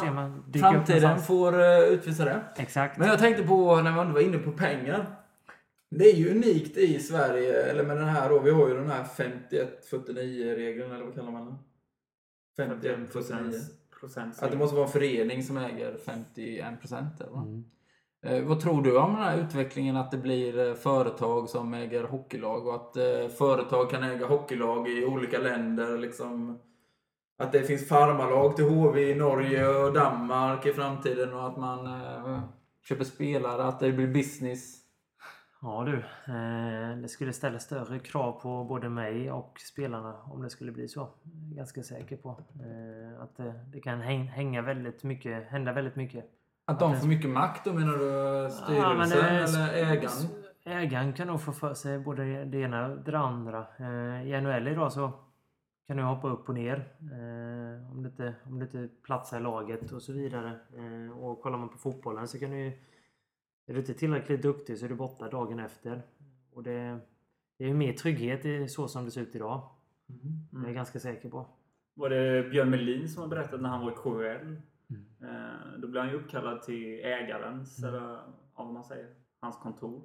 se upp Framtiden får utvisa det. Exakt. Men jag tänkte på när man var inne på pengar. Det är ju unikt i Sverige, eller med den här då, vi har ju den här 51-49-regeln, eller vad kallar man den? 51-49. procent. Att det måste vara en förening som äger 51 procent. Mm. Eh, vad tror du om den här utvecklingen att det blir eh, företag som äger hockeylag och att eh, företag kan äga hockeylag i olika länder? Liksom, att det finns farmarlag till HV i Norge och Danmark i framtiden och att man eh, köper spelare, att det blir business. Ja du, eh, det skulle ställa större krav på både mig och spelarna om det skulle bli så. Är ganska säker på. Eh, att det, det kan häng, hänga väldigt mycket, hända väldigt mycket. Att de får mycket makt då menar du? Styrelsen men det- eller ägaren? Ägaren kan nog få för sig både det ena och det andra. Eh, I NHL idag så kan du hoppa upp och ner. Eh, om, det inte, om det inte platsar i laget och så vidare. Eh, och kollar man på fotbollen så kan du ju... Är du inte tillräckligt duktig så är du borta dagen efter. Och det, det är ju mer trygghet i så som det ser ut idag. Det är jag ganska säker på. Var det Björn Melin som har berättat när han var i KHL? Mm. Eh, då blev han ju uppkallad till ägarens, Mm. eller ja, vad man säger, hans kontor.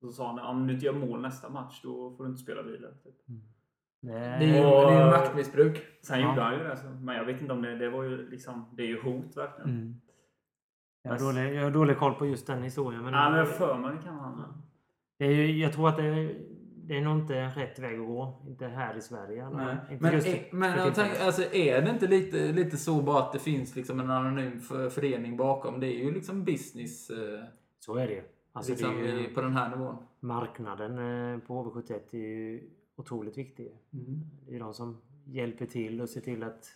Och så sa han om du inte gör mål nästa match då får du inte spela vidare. Typ. Det Det är ju det Och- är ju maktmissbruk. Sen Ja. gjorde han ju det. Men jag vet inte om det, det var ju liksom, det är ju hot verkligen. Mm. Jag, har dålig, jag har dålig koll på just den historien. Men, Ja, men jag för mig det kan han. det är ju, jag tror att det är, det är nog inte rätt väg att gå. Inte här i Sverige. Nej. Inte Men, just är, men jag tänker, alltså, är det inte lite, lite så bara att det finns liksom en anonym för- förening bakom? Det är ju liksom business eh, Så är det ju. Alltså liksom det är ju i, på den här nivån. marknaden eh, på HV71 är ju otroligt viktig. Det är ju de som hjälper till och ser till att,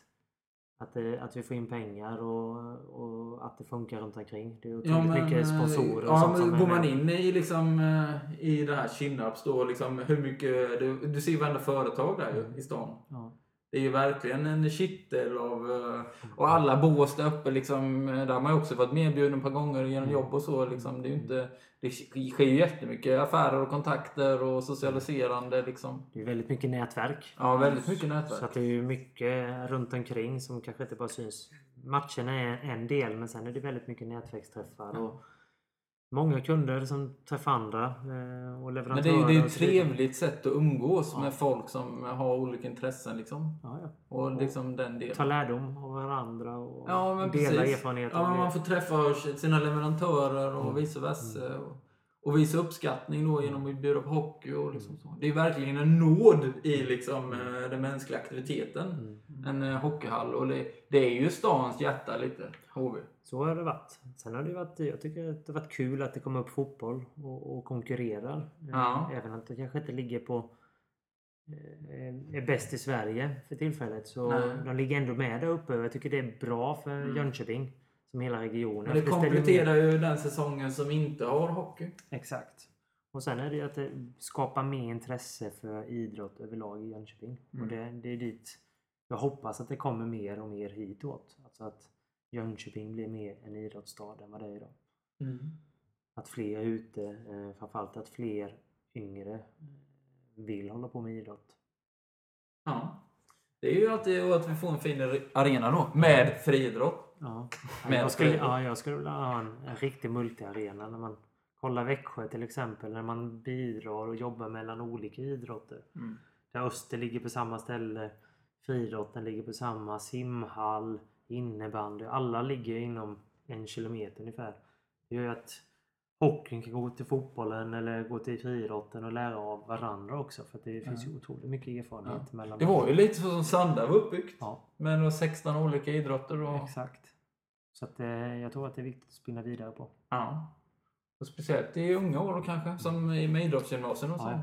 att, det, att vi får in pengar och, och att det funkar runt omkring. Det är otroligt mycket sponsorer och ja, sånt som men går man med. in i, liksom, eh, i det här Kinnarps då, liksom, hur mycket, du, du ser ju varenda företag där ju, i stan. Ja. Det är ju verkligen en kittel av... eh, Och alla bås där uppe liksom, eh, där har man ju också varit medbjuden ett par gånger Mm. genom jobb och så. Liksom. Det, är ju inte, det sker ju jättemycket affärer och kontakter och socialiserande liksom. Det är väldigt mycket nätverk. Ja, väldigt mycket Så nätverk. att det är ju mycket runt omkring som kanske inte bara syns. Matcherna är en del men sen är det väldigt mycket nätverksträffar. Och många kunder som träffar andra eh, och Men leverantörer. det är ju det är och ett trevligt sätt att umgås Ja. med folk som har olika intressen. Liksom. Ja, ja. Och liksom den delen. Ta lärdom av varandra och men dela precis. erfarenheter. Ja, men man får träffa sina leverantörer och Mm. vice versa. Och, och visa uppskattning då genom att bjuda på hockey och liksom så. Det är verkligen en nåd i liksom eh, den mänskliga aktiviteten. Mm. En eh, hockeyhall. Och det, det är ju stans hjärta lite, HV. Så har det varit. Sen har det varit, jag tycker att det har varit kul att det kommer upp fotboll och, och konkurrerar. Eh, Ja. Även att det kanske inte ligger på eh, är bäst i Sverige för tillfället. Så Nej. de ligger ändå med där uppe. Jag tycker det är bra för Mm. Jönköping. Som hela regionen. Men det kompletterar ju den säsongen som inte har hockey. Exakt. Och sen är det ju att det skapar mer intresse för idrott överlag i Jönköping. Mm. Och det, det är dit jag hoppas att det kommer mer och mer hitåt. Alltså att Jönköping blir mer en idrottsstad än vad det är idag. Att fler är ute, eh, framförallt att fler yngre eh, vill hålla på med idrott. Ja. Det är ju alltid att vi får en fin arena då. Med friidrott. Ja. Med jag, skulle, ja, jag skulle vilja ha en, en riktig multiarena när man kollar Växjö till exempel. När man bidrar och jobbar mellan olika idrotter. Mm. Där Öster ligger på samma ställe. Friidrotten ligger på samma. Simhall, innebandy. Alla ligger inom en kilometer ungefär. Det gör ju att hockeyn kan gå till fotbollen eller gå till friidrotten och lära av varandra också. För att det finns ju otroligt mycket erfarenhet mellan Det var ju lite så som Sanda var uppbyggt. Ja, då 16 olika idrotter. Och, exakt. Så att, eh, jag tror att det är viktigt att spinna vidare på. ja. och speciellt i unga år kanske. Som med idrottsgymnasium och så. Ja.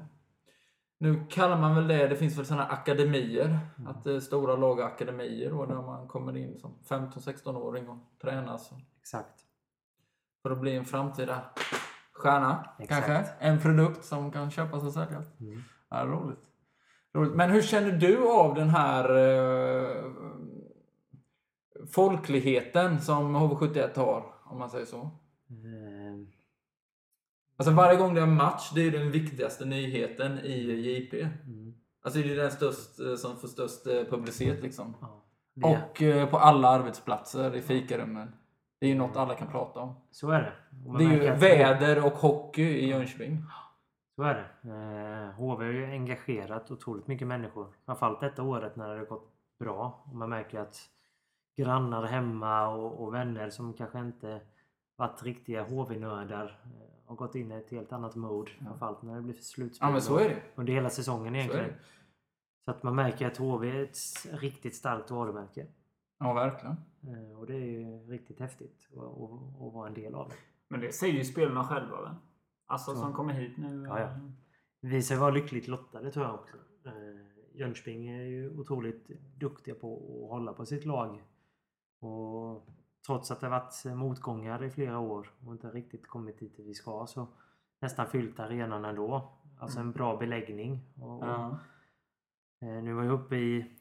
Nu kallar man väl det, det finns väl sådana akademier. Mm. Att det är stora lag och akademier då, där man kommer in som 15-16-åring och tränas. Exakt. För att bli en framtida stjärna. Exakt. Kanske. En produkt som kan köpas och säljas. Mm. Ja, roligt. Roligt. Men hur känner du av den här eh, folkligheten som HV71 har, om man säger så? Eh, Alltså varje gång det är en match, det är den viktigaste nyheten i JP. mm, Alltså det är den störst, eh, som får störst eh, publicitet liksom. ja. Och eh, på alla arbetsplatser i fikarummen. Det är ju något alla kan prata om. Så är det. Det är ju väder och hockey i Jönköping. Så är det. Eh, HV har ju engagerat otroligt mycket människor. Framförallt detta året när det har gått bra. Och man märker att grannar hemma och, och vänner som kanske inte varit riktiga HV-nördar har gått in i ett helt annat mode. Framförallt när det blir slutspel. Ja men så är det. Under hela säsongen Så egentligen. det. Så att man märker att HV är ett riktigt starkt varumärke. Ja verkligen. Eh, Och det är ju riktigt häftigt att, vara en del av det. Men det säger ju spelarna själva väl? Alltså Så. som kommer hit nu. Ja, ja. Vi ska vara lyckligt lottade tror jag också. Eh, Jönköping är ju otroligt duktiga på att hålla på sitt lag. Och trots att det varit motgångar i flera år och inte riktigt kommit dit vi ska så nästan fyllt arenan ändå. Alltså en bra beläggning. Och, och, Ja. eh, nu var jag uppe i,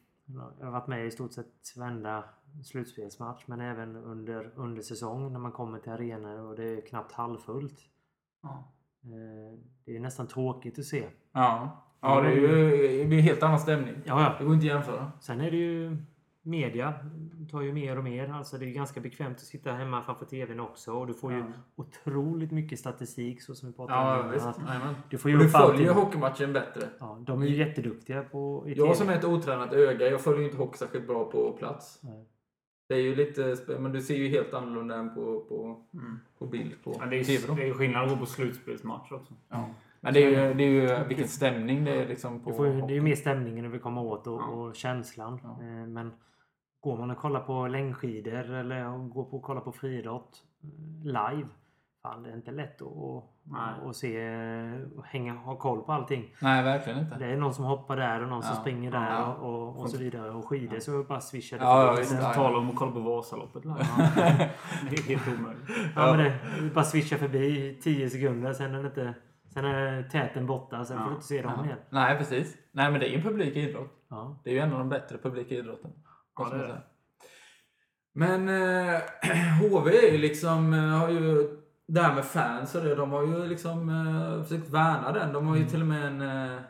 jag har varit med i stort sett varenda slutspelsmatch men även under, under säsong när man kommer till arenor och det är knappt halvfullt. Ja. Eh, Det är nästan tråkigt att se. Ja. Ja det är ju det helt annan stämning. Ja, ja. Det går inte att jämföra. Sen är det ju media tar ju mer och mer. Alltså det är ju ganska bekvämt att sitta hemma framför TVn också. Och du får ju Ja. otroligt mycket statistik så som vi pratade Ja om. visst. Att Jajamän. Du får ju du följer hockeymatchen bättre. Ja, de är ju jätteduktiga på i Jag TV. som är ett otränat öga, jag följer inte hockey särskilt bra på plats. Nej. Det är ju lite, men du ser ju helt annorlunda än på, på, Mm. på bild på Men det är TV ju då. det är ju skillnad att gå på slutspelsmatch också. Ja. Men det är ju, det är ju vilken stämning det är liksom på får ju, det är ju mer stämningen du vill komma åt och, Ja. och känslan. Ja. Eh, Men går man och kollar på längdskidor eller går på och kollar på friidrott eh, live. Fan, det är inte lätt att, att, att se och hänga, ha koll på allting. Nej, verkligen inte. Det är någon som hoppar där och någon som Ja. springer där Ja. och, och, och så vidare. Och skidor så bara swishar det Ja, ja, Ja, Tala om att kolla på Vasaloppet live. (laughs) Det är helt omöjligt. Ja, men det, det bara swishar förbi i 10 sekunder. Sen är, det inte, sen är täten borta. Sen får Ja. du inte se dem Ja. igen. Nej, precis. Nej, men det är ju en publik idrott. Ja. Det är ju en av de bättre publika idrotten. Ja, det är säga. Men eh, (clears throat) HV är ju liksom, eh, har ju det här med fans och det, de har ju liksom eh, försökt värna den. De har ju till och med en, eh,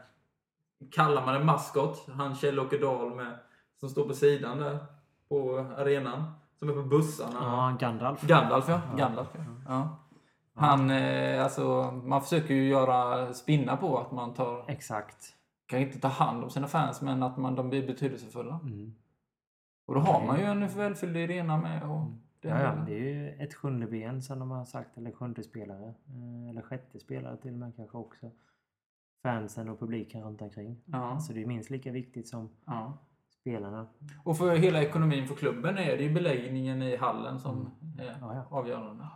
kallar man en maskot, han Kjell-Åke Dahl med, som står på sidan där på arenan. Som är på bussarna. ja, Gandalf. Gandalf ja. Ja. Gandalf, ja. ja. Han, eh, alltså, man försöker ju göra spinna på att man tar, Exakt. kan inte ta hand om sina fans, men att man, de blir betydelsefulla. Mm. Och då har man ju en välfylld arena med. Och det, Ja, ja, det är ju ett sjunde ben som de har sagt. Eller sjunde spelare. eh, Eller sjätte spelare till och med kanske också. Fansen och publiken runt omkring. Ja, Så det är minst lika viktigt som ja. spelarna. Och för hela ekonomin för klubben är det ju beläggningen i hallen som är Ja, ja. avgörande.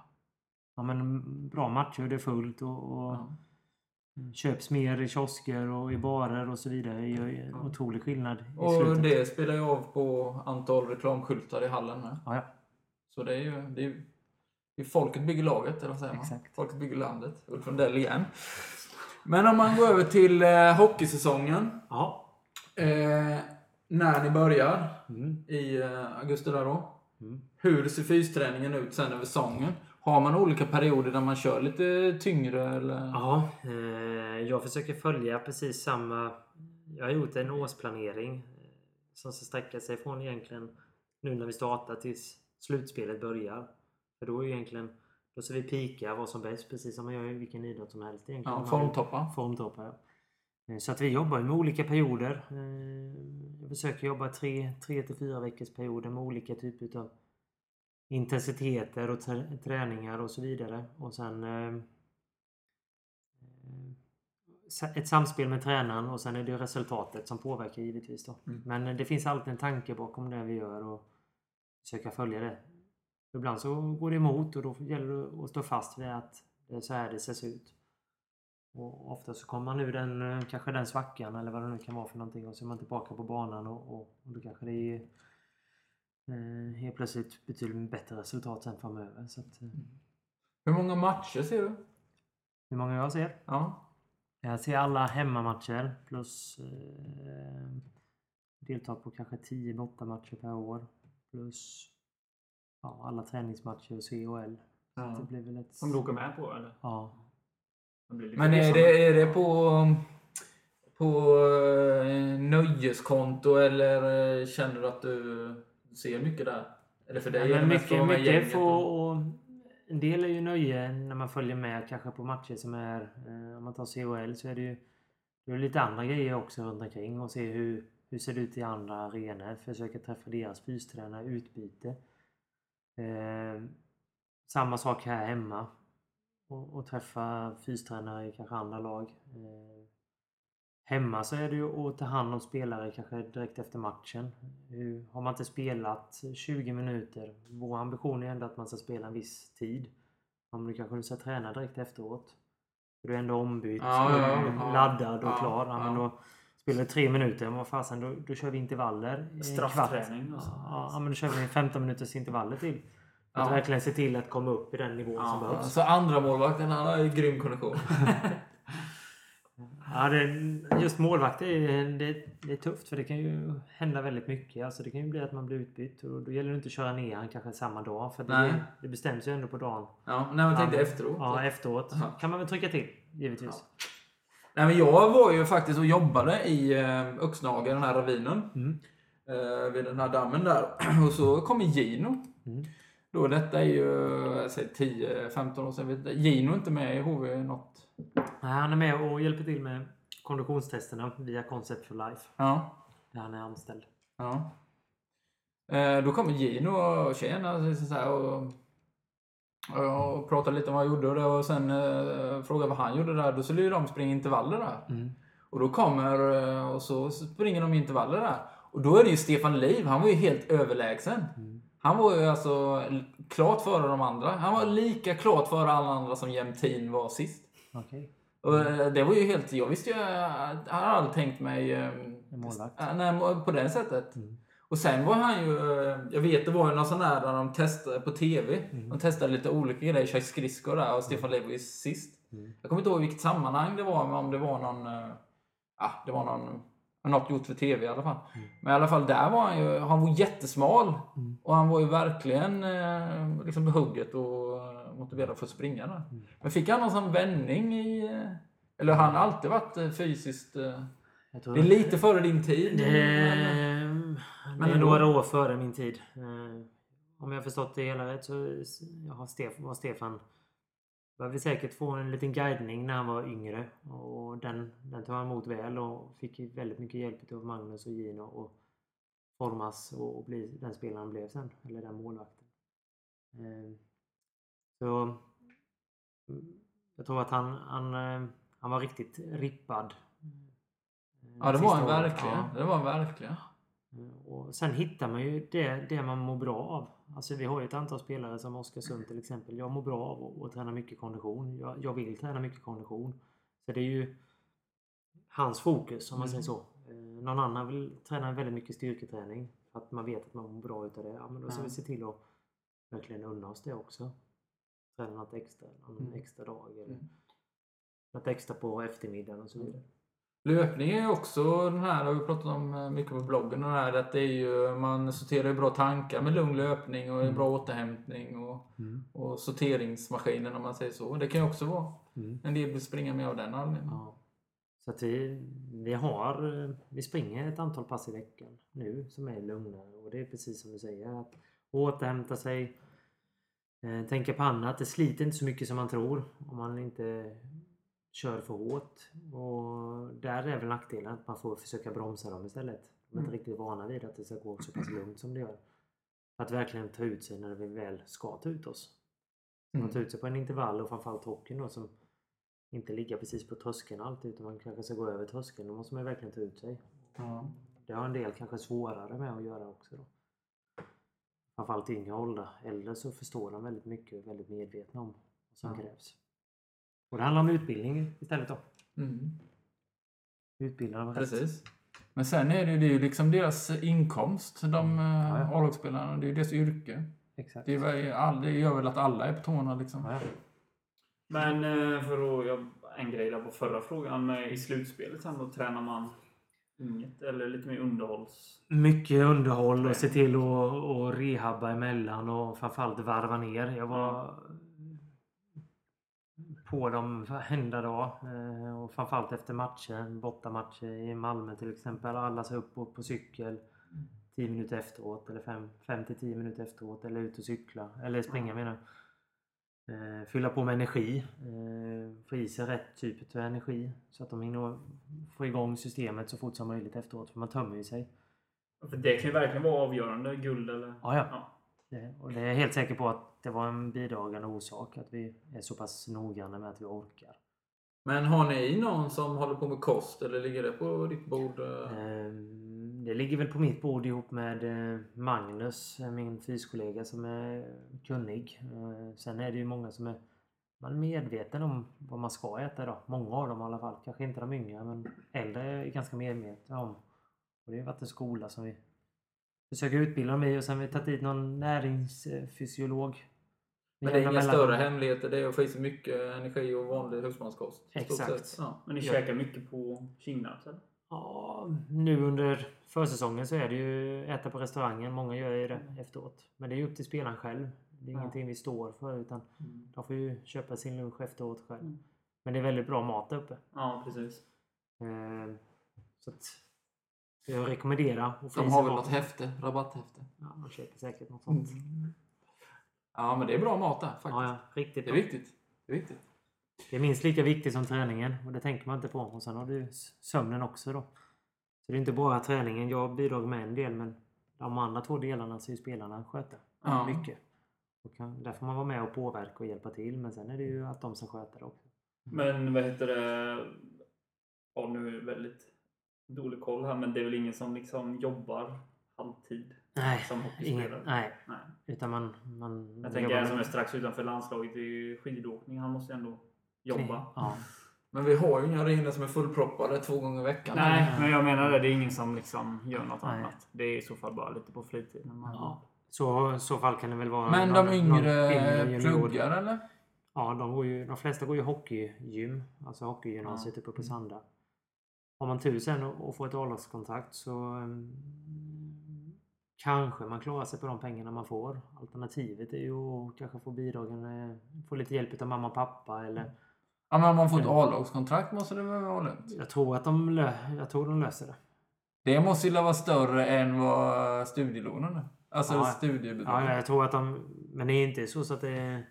Ja, men bra matcher, det är fullt och, och. Köps mer i kiosker och i barer och så vidare. Det gör en otrolig skillnad Och slutet. det spelar ju av på antal reklamskyltar i hallen med. Ja, ja. Så det är ju, det är det är folket bygger laget, eller vad säger man? Exakt. Folket bygger landet. Ulf Lundell igen. Men om man går över till eh, hockeysäsongen. Ja. Eh, när ni börjar Mm. i eh, augusti där då. Mm. Hur ser fysträningen ut sen över säsongen? Har man olika perioder där man kör lite tyngre eller? Ja, eh, jag försöker följa precis samma... Jag har gjort en årsplanering eh, som ska sträcka sig från egentligen nu när vi startar tills slutspelet börjar. För då är egentligen då ska vi pika vad som bäst precis som man gör i vilken idrott som helst. Egentligen. Ja, formtoppar. Formtoppar, ja. Eh, Så att vi jobbar med olika perioder. Jag försöker jobba tre, tre till fyra veckors perioder med olika typer av intensiteter och trä- träningar och så vidare. Och sen eh, eh, ett samspel med tränaren och sen är det resultatet som påverkar givetvis. Då. Mm. Men det finns alltid en tanke bakom det vi gör och försöka följa det. Ibland så går det emot och då gäller det att stå fast vid att det är så här det ser ut. Och ofta så kommer man ur den, eh, kanske den svackan eller vad det nu kan vara för någonting och så är man tillbaka på banan och, och, och då kanske det är eh, helt plötsligt betydligt bättre resultat sen framöver. Så att, eh, Hur många matcher ser du? hur många jag ser? Ja. Jag ser alla hemmamatcher plus eh, deltar på kanske 10 bortamatcher per år. Plus ja, alla träningsmatcher och CHL. Så Ja. det blir väl ett... Som du åker med på eller? Ja. Men är det, är det på, på eh, nöjeskonto eller eh, känner du att du ser mycket där? Eller för dig det men mycket, mycket får, och en del är ju nöje när man följer med kanske på matcher som är, eh, om man tar CHL så är det ju det är lite andra grejer också runt omkring och se hur, hur ser det ut i andra arenor. Försöka träffa deras fystränare, utbyte. Eh, samma sak här hemma. Och, och träffa fystränare i kanske andra lag. Eh, Hemma så är det ju att ta hand om spelare kanske direkt efter matchen. Hur, har man inte spelat 20 minuter, vår ambition är ändå att man ska spela en viss tid. Om du kanske ska träna direkt efteråt. Du är ändå ombytt, Ja, ja, ja. laddad och Ja, klar. Ja, men ja. då spelar du tre minuter, men vad fasen, då, då kör vi intervaller. Straffträning och så. Ja, ja, men då kör vi 15 minuters intervaller till. Att Ja. verkligen se till att komma upp i den nivån som Ja, behövs. Så andra målvakten han har ju grym kondition. (laughs) Ja, det, just målvakt är, det, det är tufft för det kan ju hända väldigt mycket. Alltså det kan ju bli att man blir utbytt och då gäller det inte att köra ner han kanske samma dag. För det, det bestäms ju ändå på dagen. Ja, nej, men tänkte Ja, efteråt. Ja, efteråt Aha. kan man väl trycka till givetvis. Nej, men jag var ju faktiskt och jobbade i eh, Öxnagen, den här ravinen. Mm. Eh, vid den här dammen där. (clears throat) Och så kommer Gino. Mm. Då, detta är ju jag säger 10-15 år sedan. Gino är inte med i HV något. Nej, Han är med och hjälper till med konditionstesterna via Concept for Life. Ja. Där han är anställd. ja. Eh, då kommer Gino och tjena så här, och, och pratar lite om vad han gjorde och, det, och sen eh, frågar vad han gjorde där. Då skulle ju de springa intervaller där. Mm. Och då kommer eh, och så springer de intervaller där. Och då är det ju Stefan Liv, han var ju helt överlägsen. Mm. Han var ju alltså klart före de andra. Han var lika klart före alla andra som Jämtin var sist. Okej. Och eh, det var ju helt... Jag visste ju... Jag hade aldrig tänkt mig... eh, En målvakt. Nej, på det sättet. Mm. Och sen var han ju... eh, Jag vet det var ju någon sån där där de testade på TV. Mm. De testade lite olika grejer. Kör skridskor där och Stefan var ju sist. Mm. Jag kommer inte ihåg vilket sammanhang det var, men om det var någon... eh, Ja, det var någon... Något gjort för TV i alla fall. Mm. Men i alla fall där var han ju... Han var jättesmal. Mm. Och han var ju verkligen eh, liksom hugget och eh, motiverad för att springa där. Mm. Men fick han någon sån vändning i... eh, Eller har han alltid varit eh, fysiskt... eh, Det är lite före din tid. Det, men- det men är ändå. några år före min tid. Om jag har förstått det hela rätt så har Stefan, var Stefan behövde säkert få en liten guidning när han var yngre. Och den, den tog han emot väl och fick väldigt mycket hjälp av Magnus och Gino och formas och, och bli den spelaren han blev sen. Eller den målvakten. Eh, Så jag tror att han, han, eh, han var riktigt rippad. eh, Ja, det var han verkligen. Ja. Det var verkligen. Och sen hittar man ju det, det man mår bra av. Alltså vi har ju ett antal spelare som Oskarsund till exempel. Jag mår bra av att- träna mycket kondition. Jag, jag vill träna mycket kondition. Så det är ju hans fokus om man säger så. Eh, Någon annan vill träna väldigt mycket styrketräning. För att man vet att man mår bra utav det. Ja, men då ska vi se till att verkligen unna oss det också. Träna något extra, någon Mm. extra dag eller Mm. något extra på eftermiddagen och så vidare. Löpning är ju också den här, har vi pratat om eh, mycket på bloggen, den här, att det är ju, man sorterar ju bra tankar med lugn löpning och Mm. bra återhämtning och, och sorteringsmaskinen om man säger så. Det kan ju också vara Mm. en del vill springa med av den anledningen. Ja. Så att vi, vi har, eh, vi springer ett antal pass i veckan nu som är lugnare och det är precis som du säger att återhämta sig, eh, tänka på annat. Det sliter inte så mycket som man tror om man inte kör för hårt. Och där är väl nackdelen att man får försöka bromsa dem istället. De är inte Mm. riktigt vana vid att det ska gå så pass lugnt som det gör. Att verkligen ta ut sig när vi väl ska ta ut oss. Man Mm. tar ut sig på en intervall och framförallt hockeyn då som inte ligga precis på tröskeln alltid utan man kanske ska gå över tröskeln. Då måste man verkligen ta ut sig. Ja. Det har en del kanske svårare med att göra också. Då. Framförallt i yngre åldrar. Äldre så förstår de väldigt mycket och är väldigt medvetna om vad som Ja. krävs. Och det handlar om utbildning istället då. Mm. Utbilda dem. Precis. Men sen är det, ju- det är ju liksom deras inkomst, de Ja, eh, ja. A-lagsspelarna. Det är ju deras yrke. Exakt. Det, är, det gör väl att alla är på tårna liksom. Ja, ja. Men eh, för att... Jag en grej där på förra frågan. Med, I slutspelet sen då tränar man inget eller lite mer underhålls... Mycket underhåll och se till att och rehabba emellan och framförallt varva ner. Jag var på dem varenda dag. eh, Och framförallt efter matcher, bortamatcher i Malmö till exempel. Alla sa upp på, på cykel 10 minuter efteråt eller 5 till 10 minuter efteråt eller ut och cykla. Eller springa menar jag. Eh, Fylla på med energi. eh, Få i sig rätt typ av energi. Så att de hinner få igång systemet så fort som möjligt efteråt. För man tömmer ju sig. För det kan ju verkligen vara avgörande. Guld eller... Ja. Ja. Det, och det är jag helt säker på att det var en bidragande orsak att vi är så pass noggranna med att vi orkar. Men har ni någon som håller på med kost eller ligger det på ditt bord? eh? Ehm, Det ligger väl på mitt bord ihop med eh, Magnus, eh, min fyskollega som är kunnig. Eh, Sen är det ju många som är man är medveten om vad man ska äta då. Många av dem i alla fall. Kanske inte de yngre men äldre är ganska medvetna om. Och det har varit en skola som vi försöker utbilda dem i och sen har vi tagit dit någon näringsfysiolog. Men det är inga mellan- större hemligheter. Det är att få i sig mycket energi och vanlig husmanskost. Exakt. sett. Ja. Men ni Ja. käkar mycket på Kinnarps eller? Ja, nu under försäsongen så är det ju äta på restaurangen. Många gör ju det efteråt. Men det är ju upp till spelaren själv. Det är Ja. ingenting vi står för utan de får ju köpa sin lunch efteråt själv. Mm. Men det är väldigt bra mat där uppe. Ja, precis. Eh, Så att jag rekommenderar få De har väl något häfte? Rabatthäfte? Ja, de köper säkert något sånt. Ja, men det är bra mat där faktiskt. Ja, ja, riktigt Det är bra. viktigt. Det är viktigt. Det är minst lika viktigt som träningen och det tänker man inte på. Och sen har du sömnen också då. Så det är inte bara träningen. Jag bidrar med en del men de andra två delarna ska ju spelarna sköta. Ja. Mycket. Och kan, där får man vara med och påverka och hjälpa till. Men sen är det ju att de som sköter det också. Men vad heter det? Ja, nu är det väldigt dålig koll här, men det är väl ingen som liksom jobbar halvtid Nej, som hockeyspelare? ingen, nej. Nej. Utan man... man Jag tänker en som är strax utanför landslaget i skidåkning. Han måste ju ändå jobba. Ja. Men vi har ju inga arenor som är fullproppade två gånger i veckan. Nej, men jag menar det. Det är ingen som liksom gör något Nej. annat. Det är i så fall bara lite på fritiden. Man, Ja. Så i så fall kan det väl vara... Men någon- de yngre junior. pluggar eller? Ja, de, går ju, de flesta går ju hockeygym. Alltså hockeygymnasiet uppe på Sanda. Har man tur sen och får ett A-lagskontrakt så um, kanske man klarar sig på de pengarna man får. Alternativet är ju att kanske få bidragen, eh, få lite hjälp av mamma och pappa eller Ja, men om man får ett A-lagskontrakt måste det väl vara lugnt? jag tror att de, lö- jag tror de löser det. Det måste ju vara större än vad studielånen är. Alltså Ja. studiebidrag. Ja, jag tror att de, men det är inte så, så att det är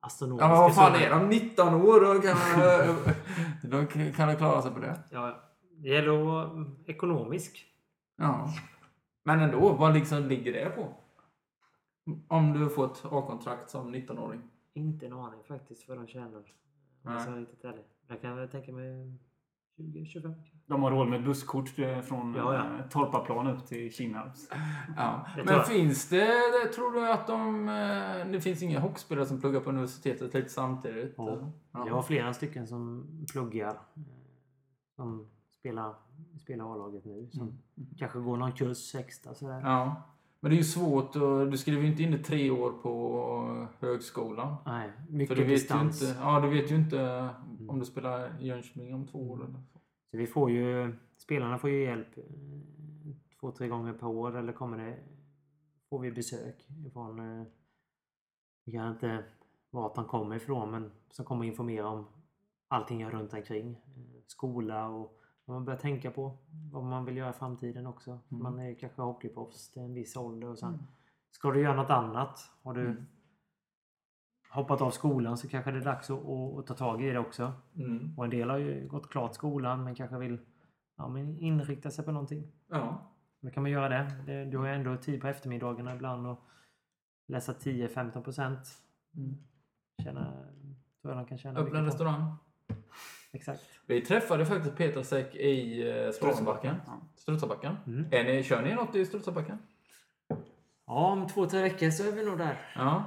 astronomiska Ja, men vad fan är de? 19 år? Då kan, (laughs) då kan de klara sig på det. Ja, det gäller att vara ekonomisk. Ja. Men ändå, vad liksom ligger det på? Om du får ett A-kontrakt som 19-åring. Inte en aning faktiskt vad de tjänar. Vara riktigt. Jag kan väl tänka mig 20-25. De har råd med busskort eh, från Ja, ja. eh, Torpaplan upp till Kinnarps. Ja. Men jag. finns det, det, tror du att de... eh, Det finns inga hockeyspelare som pluggar på universitetet lite samtidigt? Ja. Ja. Jag har flera stycken som pluggar. Som spelar, spelar A-laget nu. Som Mm. kanske går någon kurs extra sådär. Ja. Men det är ju svårt och du skriver ju inte in i tre år på högskolan. Nej, För mycket du vet distans. ju inte, ja, du vet ju inte om du spelar i Jönköping om två år eller så. Så vi får ju, spelarna får ju hjälp eh, två, tre gånger per år. Eller kommer det, får vi besök ifrån, eh, vi kan inte vart de kommer ifrån, men som kommer informera om allting runt omkring. Eh, Skola och man börjar tänka på. Vad man vill göra i framtiden också. Mm. Man är kanske hockeyproffs till en viss ålder och sen Mm. ska du göra något annat. Har du Mm. hoppat av skolan så kanske det är dags att, att, att ta tag i det också. Mm. Och en del har ju gått klart skolan men kanske vill ja, men inrikta sig på någonting. Ja. Då kan man göra det. det du har ju ändå tid på eftermiddagarna ibland och läsa 10-15 procent. Mm. Tjäna, tror jag de kan tjäna Öppna restaurang. Exakt. Vi träffade faktiskt Peter Säck i eh, Strutsabacken. Ja. Strutsabacken. Mm. Är ni, kör ni något i Strutsabacken? Ja, om två, tre veckor så är vi nog där. Ja.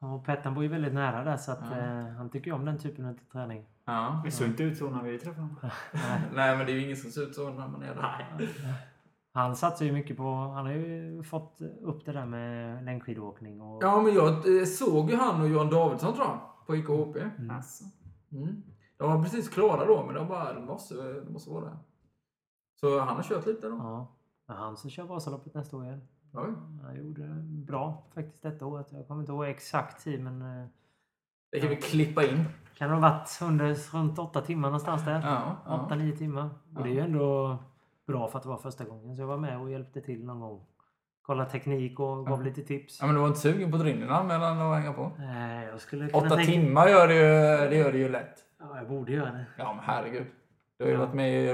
Och Pettan bor ju väldigt nära där så att Ja. eh, han tycker ju om den typen av träning. ja. Det såg inte ut så när vi träffade honom. Nej. (laughs) Nej, men det är ju ingen som ser ut så när man är där. Han satsar ju mycket på, han har ju fått upp det där med längdskidåkning och Ja, men jag eh, såg ju han och Johan Davidsson tror jag, på IKHP. Mm. Alltså. Mm. De var precis klara då, men de bara, det måste, det måste vara det. Så han har kört lite då. Ja. Men han som kör Vasaloppet nästa år igen. Oj. Han gjorde bra faktiskt detta året. Jag kommer inte ihåg exakt tid men eh, Det kan vi klippa in. kan det ha varit under runt åtta timmar någonstans där. Ja, Åtta, ja. nio timmar. Och det är ju ändå bra för att det var första gången. Så jag var med och hjälpte till någon gång. Kolla teknik och gav Ja. lite tips. ja men du var inte sugen på att dra in anmälan och hänga på? Nej, jag skulle kunna Åtta tänka... timmar gör det ju, det gör det ju lätt. Ja, jag borde göra det. Ja men herregud. Du har ju varit med i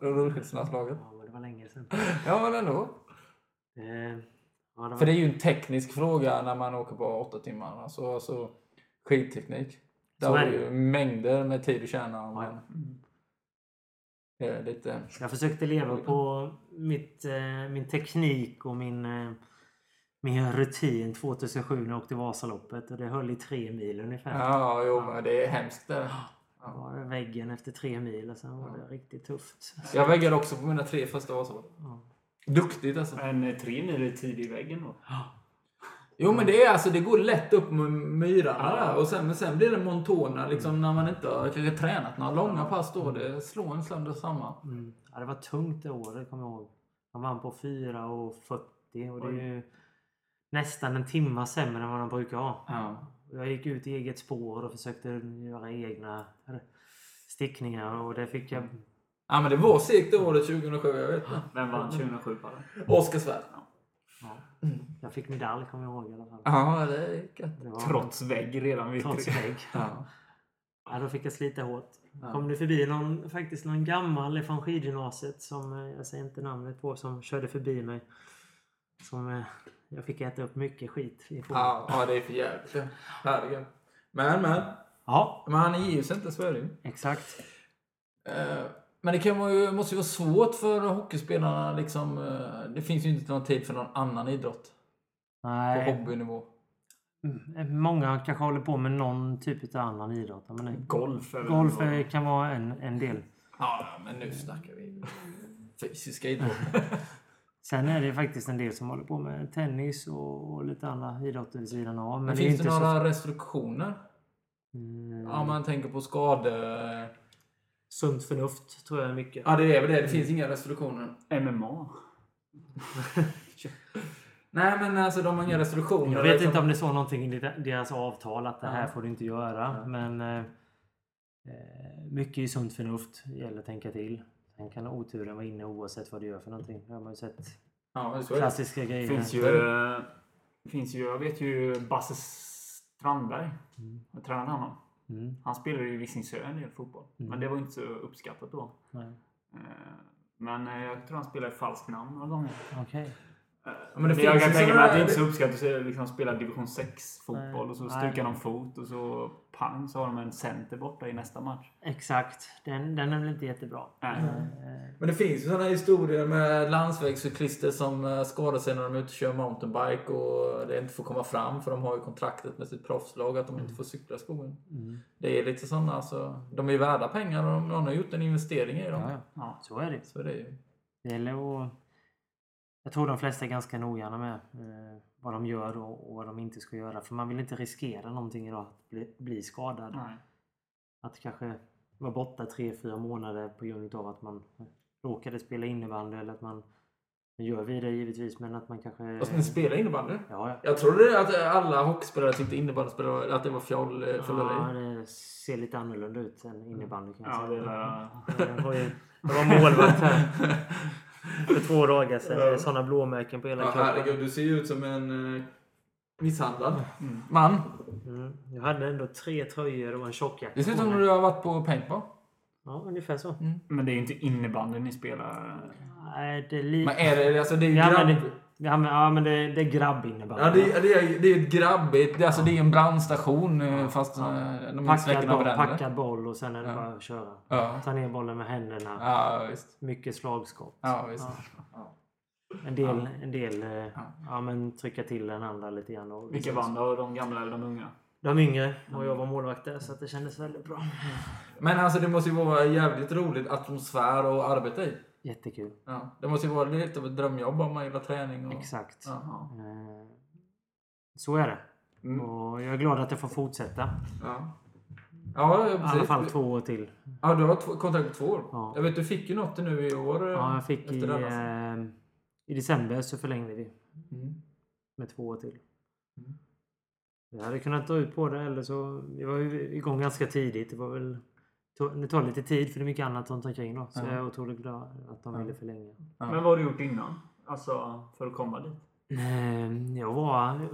rullskyddslandslaget. Ja, men det var länge sedan. Ja men ändå. Eh, ja, det. För det är ju en teknisk fråga när man åker på åtta timmar. Alltså, alltså skidteknik. Där har du ju mängder med tid att tjäna. Ja, ja. lite... Jag försökte leva på mitt, eh, min teknik och min, eh, min rutin 2007 när jag åkte Vasaloppet. Och det höll i tre mil ungefär. Ja, jo, men det är hemskt det. Det var väggen efter tre mil och sen var det riktigt tufft. Jag väggade också på mina tre första Vasalopp. Ja. Duktigt alltså. Men eh, tre mil är tid i väggen då. Jo men det är alltså, det går lätt upp med myrarna Ja. där. Och sen, men sen blir det montona liksom när man inte har kanske tränat några långa pass då. Det slår en sönder samma. Mm. Ja, det var tungt det året, kommer jag ihåg. Han vann på 4.40 och det är ju nästan en timma sämre än vad de brukar ha. Ja. Jag gick ut i eget spår och försökte göra egna stickningar och det fick jag... ja men det var segt det året 2007, jag vet det. Vem vann 2007 bara? Oskar Svärd. Ja. Jag fick medalj, kommer jag ihåg i alla fall. Ja, det är gött. Det var, Trots vägg redan vid trots vägg. (laughs) Ja. Ja, då fick jag slita hårt. Ja. Kom det förbi någon, faktiskt någon gammal från skidgymnasiet som, eh, jag säger inte namnet på, som körde förbi mig. Som eh, jag fick äta upp mycket skit ifrån. Ja, ja, det är för jävligt. Herregud. Men, men. Ja, Men han ger sig inte, så är det ju. exakt. Eh, Men det kan vara, ju- måste ju vara svårt för hockeyspelarna. Liksom, eh, det finns ju inte någon tid för någon annan idrott på Nej, hobbynivå. mm, många kanske håller på med någon typ av annan idrott. Men Golf är golf eh, kan vara en, en del. Ja, men nu snackar vi fysiska idrotter. (laughs) Sen är det faktiskt en del som håller på med tennis och, och lite andra idrotter vid sidan av. Men, Men finns det inte några så... restriktioner? Mm, Om man tänker på skador? Sunt förnuft tror jag är mycket. Ja, det är väl det. Det finns inga restriktioner. MMA. (laughs) Nej, men alltså de har inga restriktioner. Jag vet liksom. inte om det står någonting i deras avtal att det här Ja. får du inte göra. Ja. Men eh, eh, mycket sunt förnuft gäller att tänka till. Sen kan oturen vara inne oavsett vad du gör för någonting. Det har man ju sett Ja, så klassiska grejer. finns ju, eh, finns ju, jag vet ju Basse Strandberg. Mm. Jag tränade honom. Mm. Han spelade ju i Visingsö en del fotboll. Mm. Men det var inte så uppskattat då. Nej. Eh, Men eh, jag tror han spelade i falskt namn några gånger. Okej. Eh, men det men jag kan tänka mig att det inte är så uppskattat att liksom spela division 6 fotboll Nej. och så Nej. stukar de fot och så pang så har de en center borta i nästa match. Exakt. Den, den är väl inte jättebra. Nej. Eh, Men det finns ju sådana historier med landsvägscyklister som eh, skadar sig när de är ute och kör mountainbike och det inte får komma fram för de har ju kontraktet med sitt proffslag att de inte får cykla i skogen. mm. Det är lite sådana, alltså, de är ju värda pengar och de- någon har gjort en investering i dem. Ja, ja. Ja. Så är det. Så det är ju. Det gäller att... Jag tror de flesta är ganska noggranna med eh, vad de gör och, och vad de inte ska göra. För man vill inte riskera någonting idag. Att bli, bli skadad. Nej. Att kanske vara borta tre, fyra månader på grund av att man råkade spela innebandy eller att man gör vi det givetvis men att man kanske... Fast ni spelar innebandy? Ja, ja. Jag trodde att alla hockeyspelare tyckte innebandyspelare att det var fjoll, eh, ja, det ser lite annorlunda ut än innebandy kan jag Ja, det säga. Jag, har ju, jag var (laughs) målvakt här (laughs) för två dagar sedan. Det är sådana blåmärken på hela Ja, kroppen. herregud, du ser ju ut som en eh, misshandlad Mm. man. Mm. Jag hade ändå tre tröjor och en tjockjacka Det ser ut som mig. du har varit på paintball. Ja, ungefär så. Men det är ju inte innebandy ni spelar. Nej, det är li... Men är det, alltså det är använder, grabb... vi använder, ja, men det, det är grabbinnebandy. Ja, det, är- det, är, det är ett grabbigt, det, är- alltså det är en brandstation eh, fast Ja. eh, de packad, boll, packad boll och sen är det Ja. bara att köra. Ja. Ta ner bollen med händerna. ja, visst. Mycket slagskott. Ja, visst. Ja. En del, Ja. en del eh, ja. men trycka till den andra lite grann. Och Vilka vann då? De gamla eller de unga? De yngre och jag var målvakt där så att det kändes väldigt bra. Men alltså det måste ju vara jävligt roligt atmosfär att arbeta i. Jättekul. Ja. Det måste ju vara lite av ett drömjobb om man gillar träning. Och... Exakt. Ja. Eh, Så är det. Mm. Och jag är glad att jag får fortsätta. Ja. Ja, I alla precis. fall två år till. Ja, du har två, kontrakt på två år. Ja. Jag vet, du fick ju något nu i år. eh, Ja, jag fick i, eh, i december så förlängde vi Mm. med två år till. Mm. Jag hade kunnat dra ut på det eller så. Vi var ju igång ganska tidigt. Det var väl det tar lite tid för det är mycket annat runt omkring då. Så Ja. jag är otroligt glad att de Ja. ville förlänga. Ja. Men vad har du gjort innan? Alltså för att komma dit? Eh, Jag var,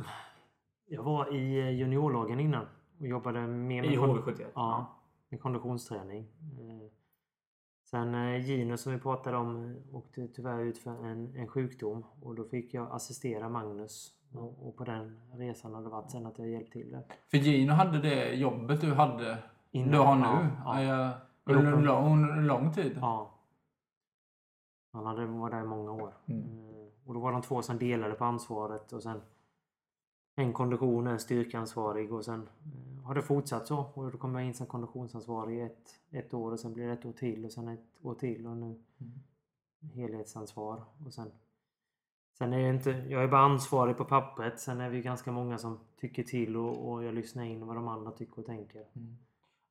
jag var i juniorlagen innan och jobbade mer I med, kon- HV71? ja, med konditionsträning. Eh, Sen eh, Gino som vi pratade om eh, åkte tyvärr ut för en, en sjukdom och då fick jag assistera Magnus. Och, och på den resan har det varit sen att jag hjälpt till där. För Gino hade det jobbet du hade, Innan- du har nu, Ja, ja. under en lång, lång tid. Ja. Han hade varit där i många år. Mm. Eh, Och då var de två som delade på ansvaret och sen en kondition, en styrkeansvarig och sen eh, har det fortsatt så. Och då kom jag in som konditionsansvarig ett, ett år och sen blir det ett år till och sen ett år till och nu Mm. helhetsansvar. Och sen, sen är jag inte, jag är bara ansvarig på pappret. Sen är vi ganska många som tycker till och, och jag lyssnar in vad de andra tycker och tänker. Mm.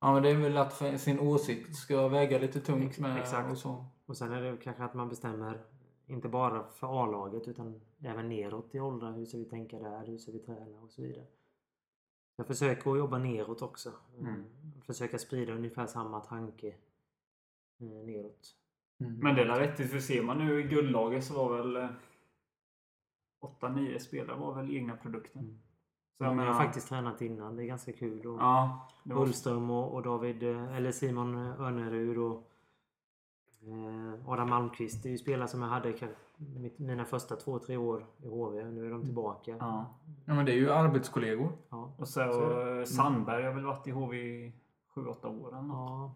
Ja, men det är väl att sin åsikt ska väga lite tungt med exakt. och så. Och sen är det kanske att man bestämmer inte bara för A-laget utan även neråt i åldrar. Hur ska vi tänka där? Hur ska vi träna? Och så vidare. Jag försöker att jobba neråt också. Mm. Försöka sprida ungefär samma tanke eh, neråt. Mm. Men det är rätt för ser man nu i guldlaget så var väl 8-9 spelare var väl egna produkten. Mm. Så Jag, jag har menar, faktiskt tränat innan. Det är ganska kul. Och Ja, var, Ullström och, och David, eh, eller Simon Örnerud och eh, Adam Malmqvist. Det är ju spelare som jag hade mitt, mina första två, tre år i HV. Nu är de tillbaka. ja. Ja, men det är ju arbetskollegor. Ja. Och Så så eh, Sandberg har väl varit i HV i 7-8 år eller något. Ja,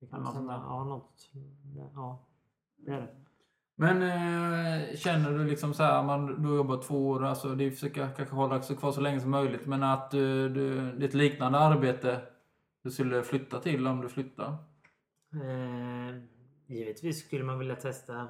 det kan Eller något. Ja, något. Ja, det är det. Men eh, känner du liksom så här, man, du har jobbat två år, alltså det försöker kanske hålla sig kvar så länge som möjligt, men att eh, du, du, det är ett liknande arbete du skulle flytta till om du flyttar? Eh, givetvis skulle man vilja testa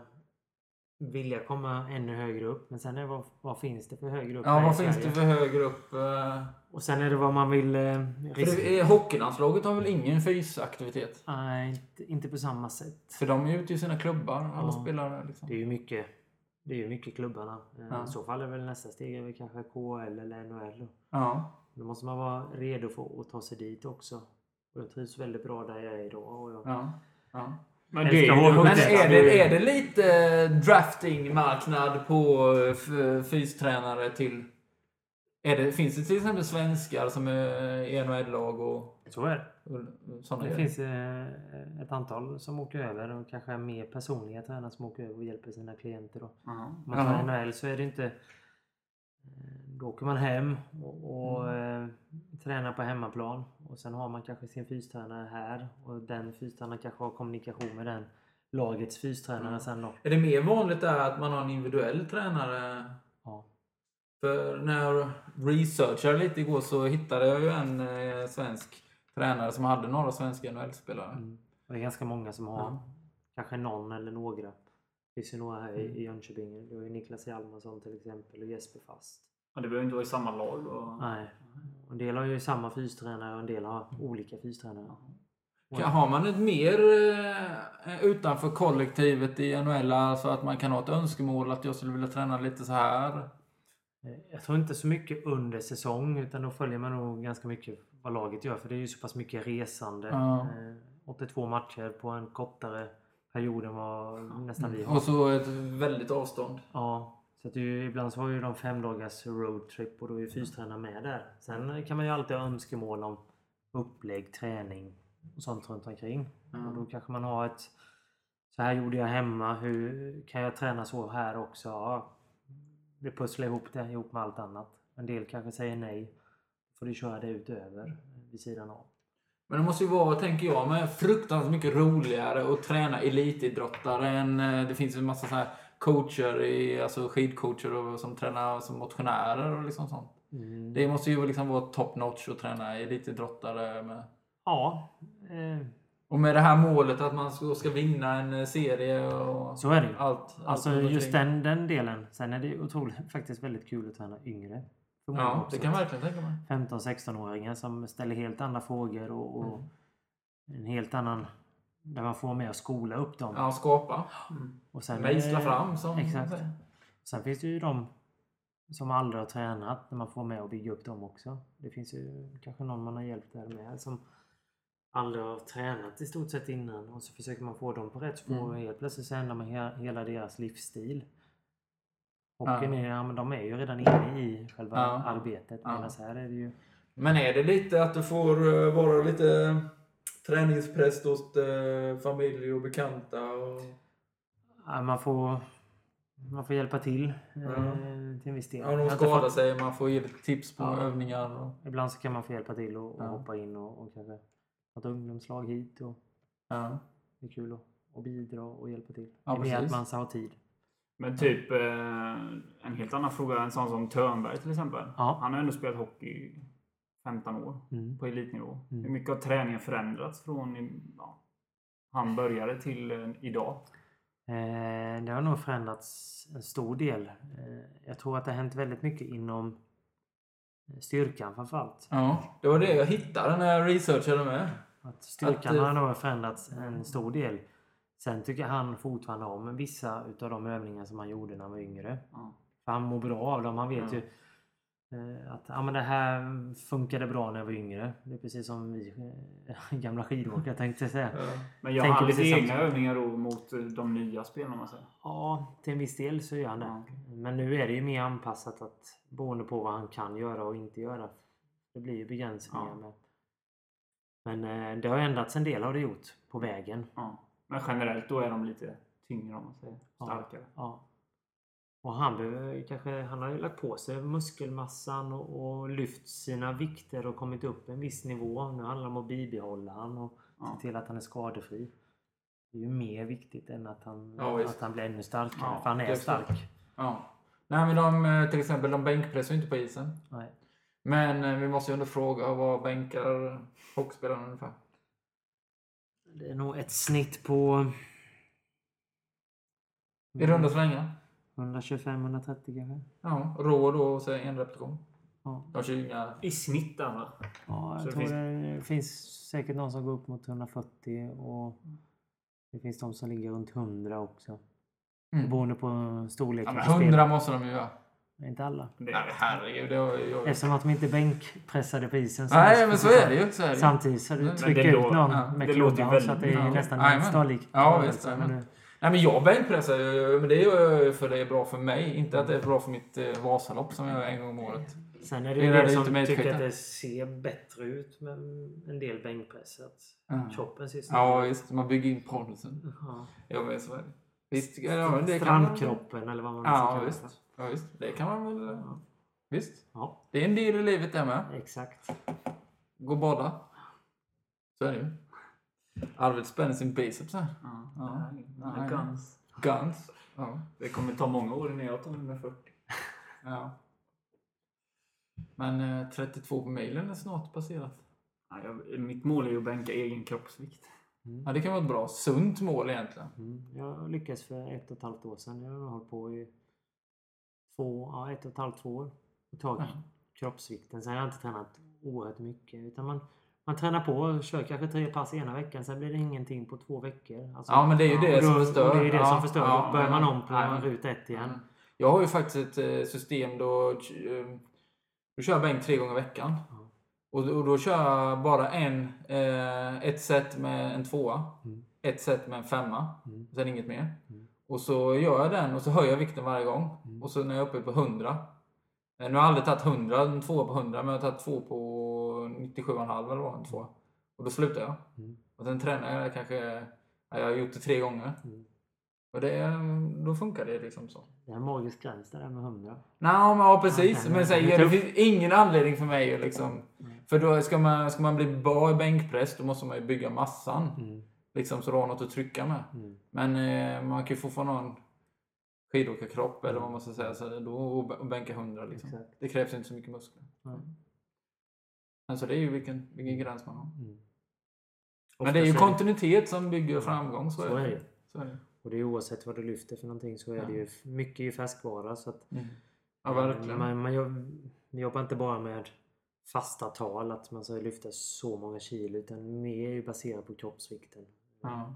vilja komma ännu högre upp. Men sen är det vad, vad finns det för högre upp Ja, vad finns det för högre upp? Eh, Och sen är det vad man vill... Eh, det, hockeylandslaget har väl ingen fysaktivitet? Nej, inte, inte på samma sätt. För de är ute i sina klubbar, alla Ja. spelare. Liksom. Det är ju mycket, det är ju mycket klubbarna. Eh, Ja. I så fall är väl nästa steg är väl kanske KHL eller NHL. Ja. Då måste man vara redo för att ta sig dit också. Och jag trivs väldigt bra där jag är idag. Och jag, Ja. ja. Men det Men är det, är det lite draftingmarknad på eh, fystränare till... Är det, finns det till exempel svenskar som är i NHL-lag och, så är det. och Det finns eh, ett antal som åker över och kanske är mer personliga tränare som åker över och hjälper sina klienter. Då. Ja. Om man tar. NHL så är det inte... eh, Då åker man hem och, och Mm. eh, tränar på hemmaplan. Och sen har man kanske sin fystränare här. Och den fystränaren kanske har kommunikation med den lagets fystränare Mm. sen då. Är det mer vanligt där att man har en individuell tränare? Ja. För när jag researchade lite igår så hittade jag ju en eh, svensk tränare som hade några svenska NHL-spelare. Mm. Det är ganska många som har Ja. kanske någon eller några. Det finns ju några här Mm. i, Jönköping. Du har ju Niklas Hjalmarsson till exempel och Jesper Fast. Ja, det behöver inte vara i samma lag. Och... Nej. Och En del har ju samma fystränare och en del har olika fystränare. Kan, har man ett mer eh, utanför kollektivet i NHL, alltså att man kan ha ett önskemål att jag skulle vilja träna lite så här? Eh, Jag tror inte så mycket under säsong utan då följer man nog ganska mycket vad laget gör för det är ju så pass mycket resande. Ja. Eh, 82 matcher på en kortare period än vad nästan vi har. Mm. Och så ett väldigt avstånd. Ja, så att ju, ibland så har ju de fem dagars roadtrip och då är ju fystränaren med där. Sen kan man ju alltid ha önskemål om upplägg, träning och sånt runt omkring. Ja. Och då kanske man har ett så här gjorde jag hemma. Hur kan jag träna så här också? Ja, vi pusslar ihop det ihop med allt annat. En del kanske säger nej. Får du köra det utöver eh, vid sidan av. Men det måste ju vara, tänker jag, med fruktansvärt mycket roligare att träna elitidrottare än... eh, Det finns en massa så här coacher, i, alltså skidcoacher och, som tränar som motionärer och liksom sånt. Mm. Det måste ju liksom vara top notch att träna elitidrottare med. Ja, eh, Och med det här målet att man ska, ska vinna en serie och så är det ju. allt. allt Alltså runt just den, den delen. Sen är det otroligt (laughs) faktiskt väldigt kul att träna yngre. Ja, också. det kan verkligen tänka mig. 15-16-åringar som ställer helt andra frågor och, och Mm. en helt annan... Där man får med och skola upp dem. Ja, skapa. Och sen, Mejsla fram som Exakt. Sen finns det ju de som aldrig har tränat när man får med och bygga upp dem också. Det finns ju kanske någon man har hjälpt där med som aldrig har tränat i stort sett innan och så försöker man få dem på rätt spår Mm. och helt plötsligt så ändrar man he- hela deras livsstil. Hockeyn är, ja, men de är ju redan inne i själva Ja. arbetet Ja. här är det ju Men är det lite att du får eh, vara lite träningspräst hos eh, familj och bekanta? Och... ja, man får man får hjälpa till eh, Ja. till en viss del. Ja, de har skadar fått- sig, man får ge tips på Ja. övningar. Och... Ibland så kan man få hjälpa till och, och Ja. hoppa in och, och kanske ha ett ungdomslag hit. Och Ja. det är kul att, att bidra och hjälpa till. Ja, det är mer att man ska ha tid. Men typ eh, en helt annan fråga. En sån som Törnberg till exempel. Ja. Han har ändå spelat hockey 15 år Mm. på elitnivå. Mm. Hur mycket har träningen förändrats från ja, han började till eh, idag? Eh, det har nog förändrats en stor del. Eh, jag tror att det har hänt väldigt mycket inom eh, styrkan framförallt. ja, det var det jag hittade när jag researchade med. Att styrkan Att, eh, har nog förändrats en stor del. Sen tycker han fortfarande om vissa utav de övningar som han gjorde när han var yngre. Ja. För han mår bra av dem. Han vet Ja. ju att ja, men det här funkade bra när jag var yngre. Det är precis som vi eh, (laughs) gamla skidåkare tänkte jag säga. Men gör han lite egna övningar då mot eh, de nya spelarna? man säger? Ja, till en viss del så gör han det. Ja, okej. Men nu är det ju mer anpassat att beroende på vad han kan göra och inte göra. Det blir ju begränsningar. Ja. Men eh, det har ändrats en del har det gjort på vägen. Ja. Men generellt då är de lite tyngre om man säger. Starkare. Ja. Och han, behöver, kanske, han har ju lagt på sig muskelmassan och, och lyft sina vikter och kommit upp en viss nivå. Nu handlar det om att bibehålla han och Ja. se till att han är skadefri. Det är ju mer viktigt än att han, Ja, att han blir ännu starkare. Ja, för han är är stark. Ja. Nej, men de, eh, till exempel, de bänkpressar ju inte på isen. Nej. Men eh, vi måste ju ändå fråga vad bänkar hockeyspelarna ungefär? Det är nog ett snitt på I runda slängar? 125-130 kanske. Ja, rå då och så en repetition. Ja, De kör inga... I snitt va? ja Så jag det tror finns- det finns säkert någon som går upp mot 140 och det finns de som ligger runt 100 också. Mm. Beroende på Ja, storleken men på 100 spelet. måste de ju göra. Inte alla. Det Nej, herregud. Det var ju... Eftersom att de inte bänkpressade på isen. så Nej, det men så är det ju. Så är det. Samtidigt så du Men trycker det ut någon ja, med det klubban så att det är väldigt- nästan Ja, snarlik Ja, visst, men jajamän. nu- Nej, men jag bänkpressar ju, men det gör jag ju för det är bra för mig. Inte att det är bra för mitt eh, Vasalopp som jag gör en gång om året. Sen är det ju det det som tycker skiten. att det ser bättre ut med en del bänkpress. Att Ja. kroppen ser Ja, visst. Man bygger in pondisen. Ja. Ja, men så är det. Visst, ja, det kan man... Strandkroppen eller vad man ska Ja, kalla det visst. Ja, visst. Det kan man väl... Ja. Visst. Ja, Det är en del i livet det med. exakt. Gå och bada. Så är det ju. Arvid spänner sin biceps här. Ja. Ja. Ja. Guns. Guns. Ja. Det kommer ta många år innan jag tar 140. (laughs) ja. Men eh, 32 på milen är snart passerat. Ja, jag, mitt mål är ju att bänka egen kroppsvikt. Mm. Ja, det kan vara ett bra, sunt mål egentligen. Mm. Jag lyckades för ett och ett halvt år sedan. Jag har hållit på i två, ja, ett och ett halvt, två år. Och tagit Ja. kroppsvikten. Sen har jag inte tränat oerhört mycket. Utan man, man tränar på och kör kanske tre pass ena veckan. Sen blir det ingenting på två veckor. Alltså, Ja, men det är ju det då- som förstör. Det är det Ja, som förstör. ja, då börjar man om på Ja. ruta ett igen. Mm. Jag har ju faktiskt ett eh, system då... eh, Då kör jag bänk tre gånger i veckan. Ja. Och, och då kör jag bara en, eh, ett set med en tvåa. Mm. Ett set med en femma. Mm. Sen inget mer. Mm. Och så gör jag den och så höjer jag vikten varje gång. Mm. Och så när jag är uppe på 100. eh, Nu har jag aldrig tagit 100, en tvåa på 100, men jag har tagit två på 97,5 eller vad en tvåa. Och då slutar jag. Mm. Och sen tränar jag kanske, ja, jag har gjort det tre gånger. Mm. Och det, då funkar det liksom så. Det är en magisk gräns det där med 100. Nej, men ja precis. Men säger, det- finns ingen anledning för mig att liksom... Mm. För då ska man, ska man bli bra i bänkpress, då måste man ju bygga massan. Mm. Liksom så du har något att trycka med. Mm. Men eh, man kan ju fortfarande ha en skidåkarkropp eller vad man ska säga. Så då, och bä- och bänka 100 liksom. Exakt. Det krävs inte så mycket muskler. Nej. Men så det är ju vilken, vilken gräns man har. Mm. Men det är ju kontinuitet som bygger framgång. Så, Så är det. Så är det. Och det är oavsett vad du lyfter för någonting så är det ju mycket i färskvara. Så att Mm. Ja, verkligen. Man, man jobb- vi jobbar inte bara med fasta tal, att man ska lyfta så många kilo, utan mer är ju baserat på kroppsvikten. Ja.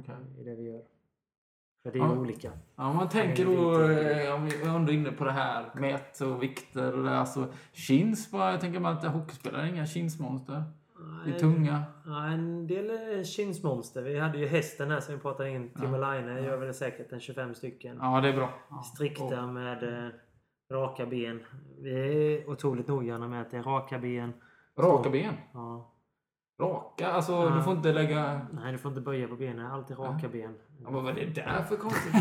Okej. Det är det vi gör. För det är Ja. olika. Ja, om man tänker då, eh, om vi är ändå inne på det här, mät och vikter och det, alltså chins bara, jag tänker man att hockeyspelare är inga chinsmonster. Det är tunga. Ja, en del är kinsmonster. Vi hade ju hästen här som vi pratade in. Ja. Timberline gör väl säkert en 25 stycken. Ja, det är bra. Strikta med eh, raka ben. Vi är otroligt noggranna med att det är raka ben. Raka ben. Ja. Raka? Alltså, Ja. du får inte lägga... Nej, du får inte böja på benen. Alltid raka ben. Ja, men vad är det där för konstigt?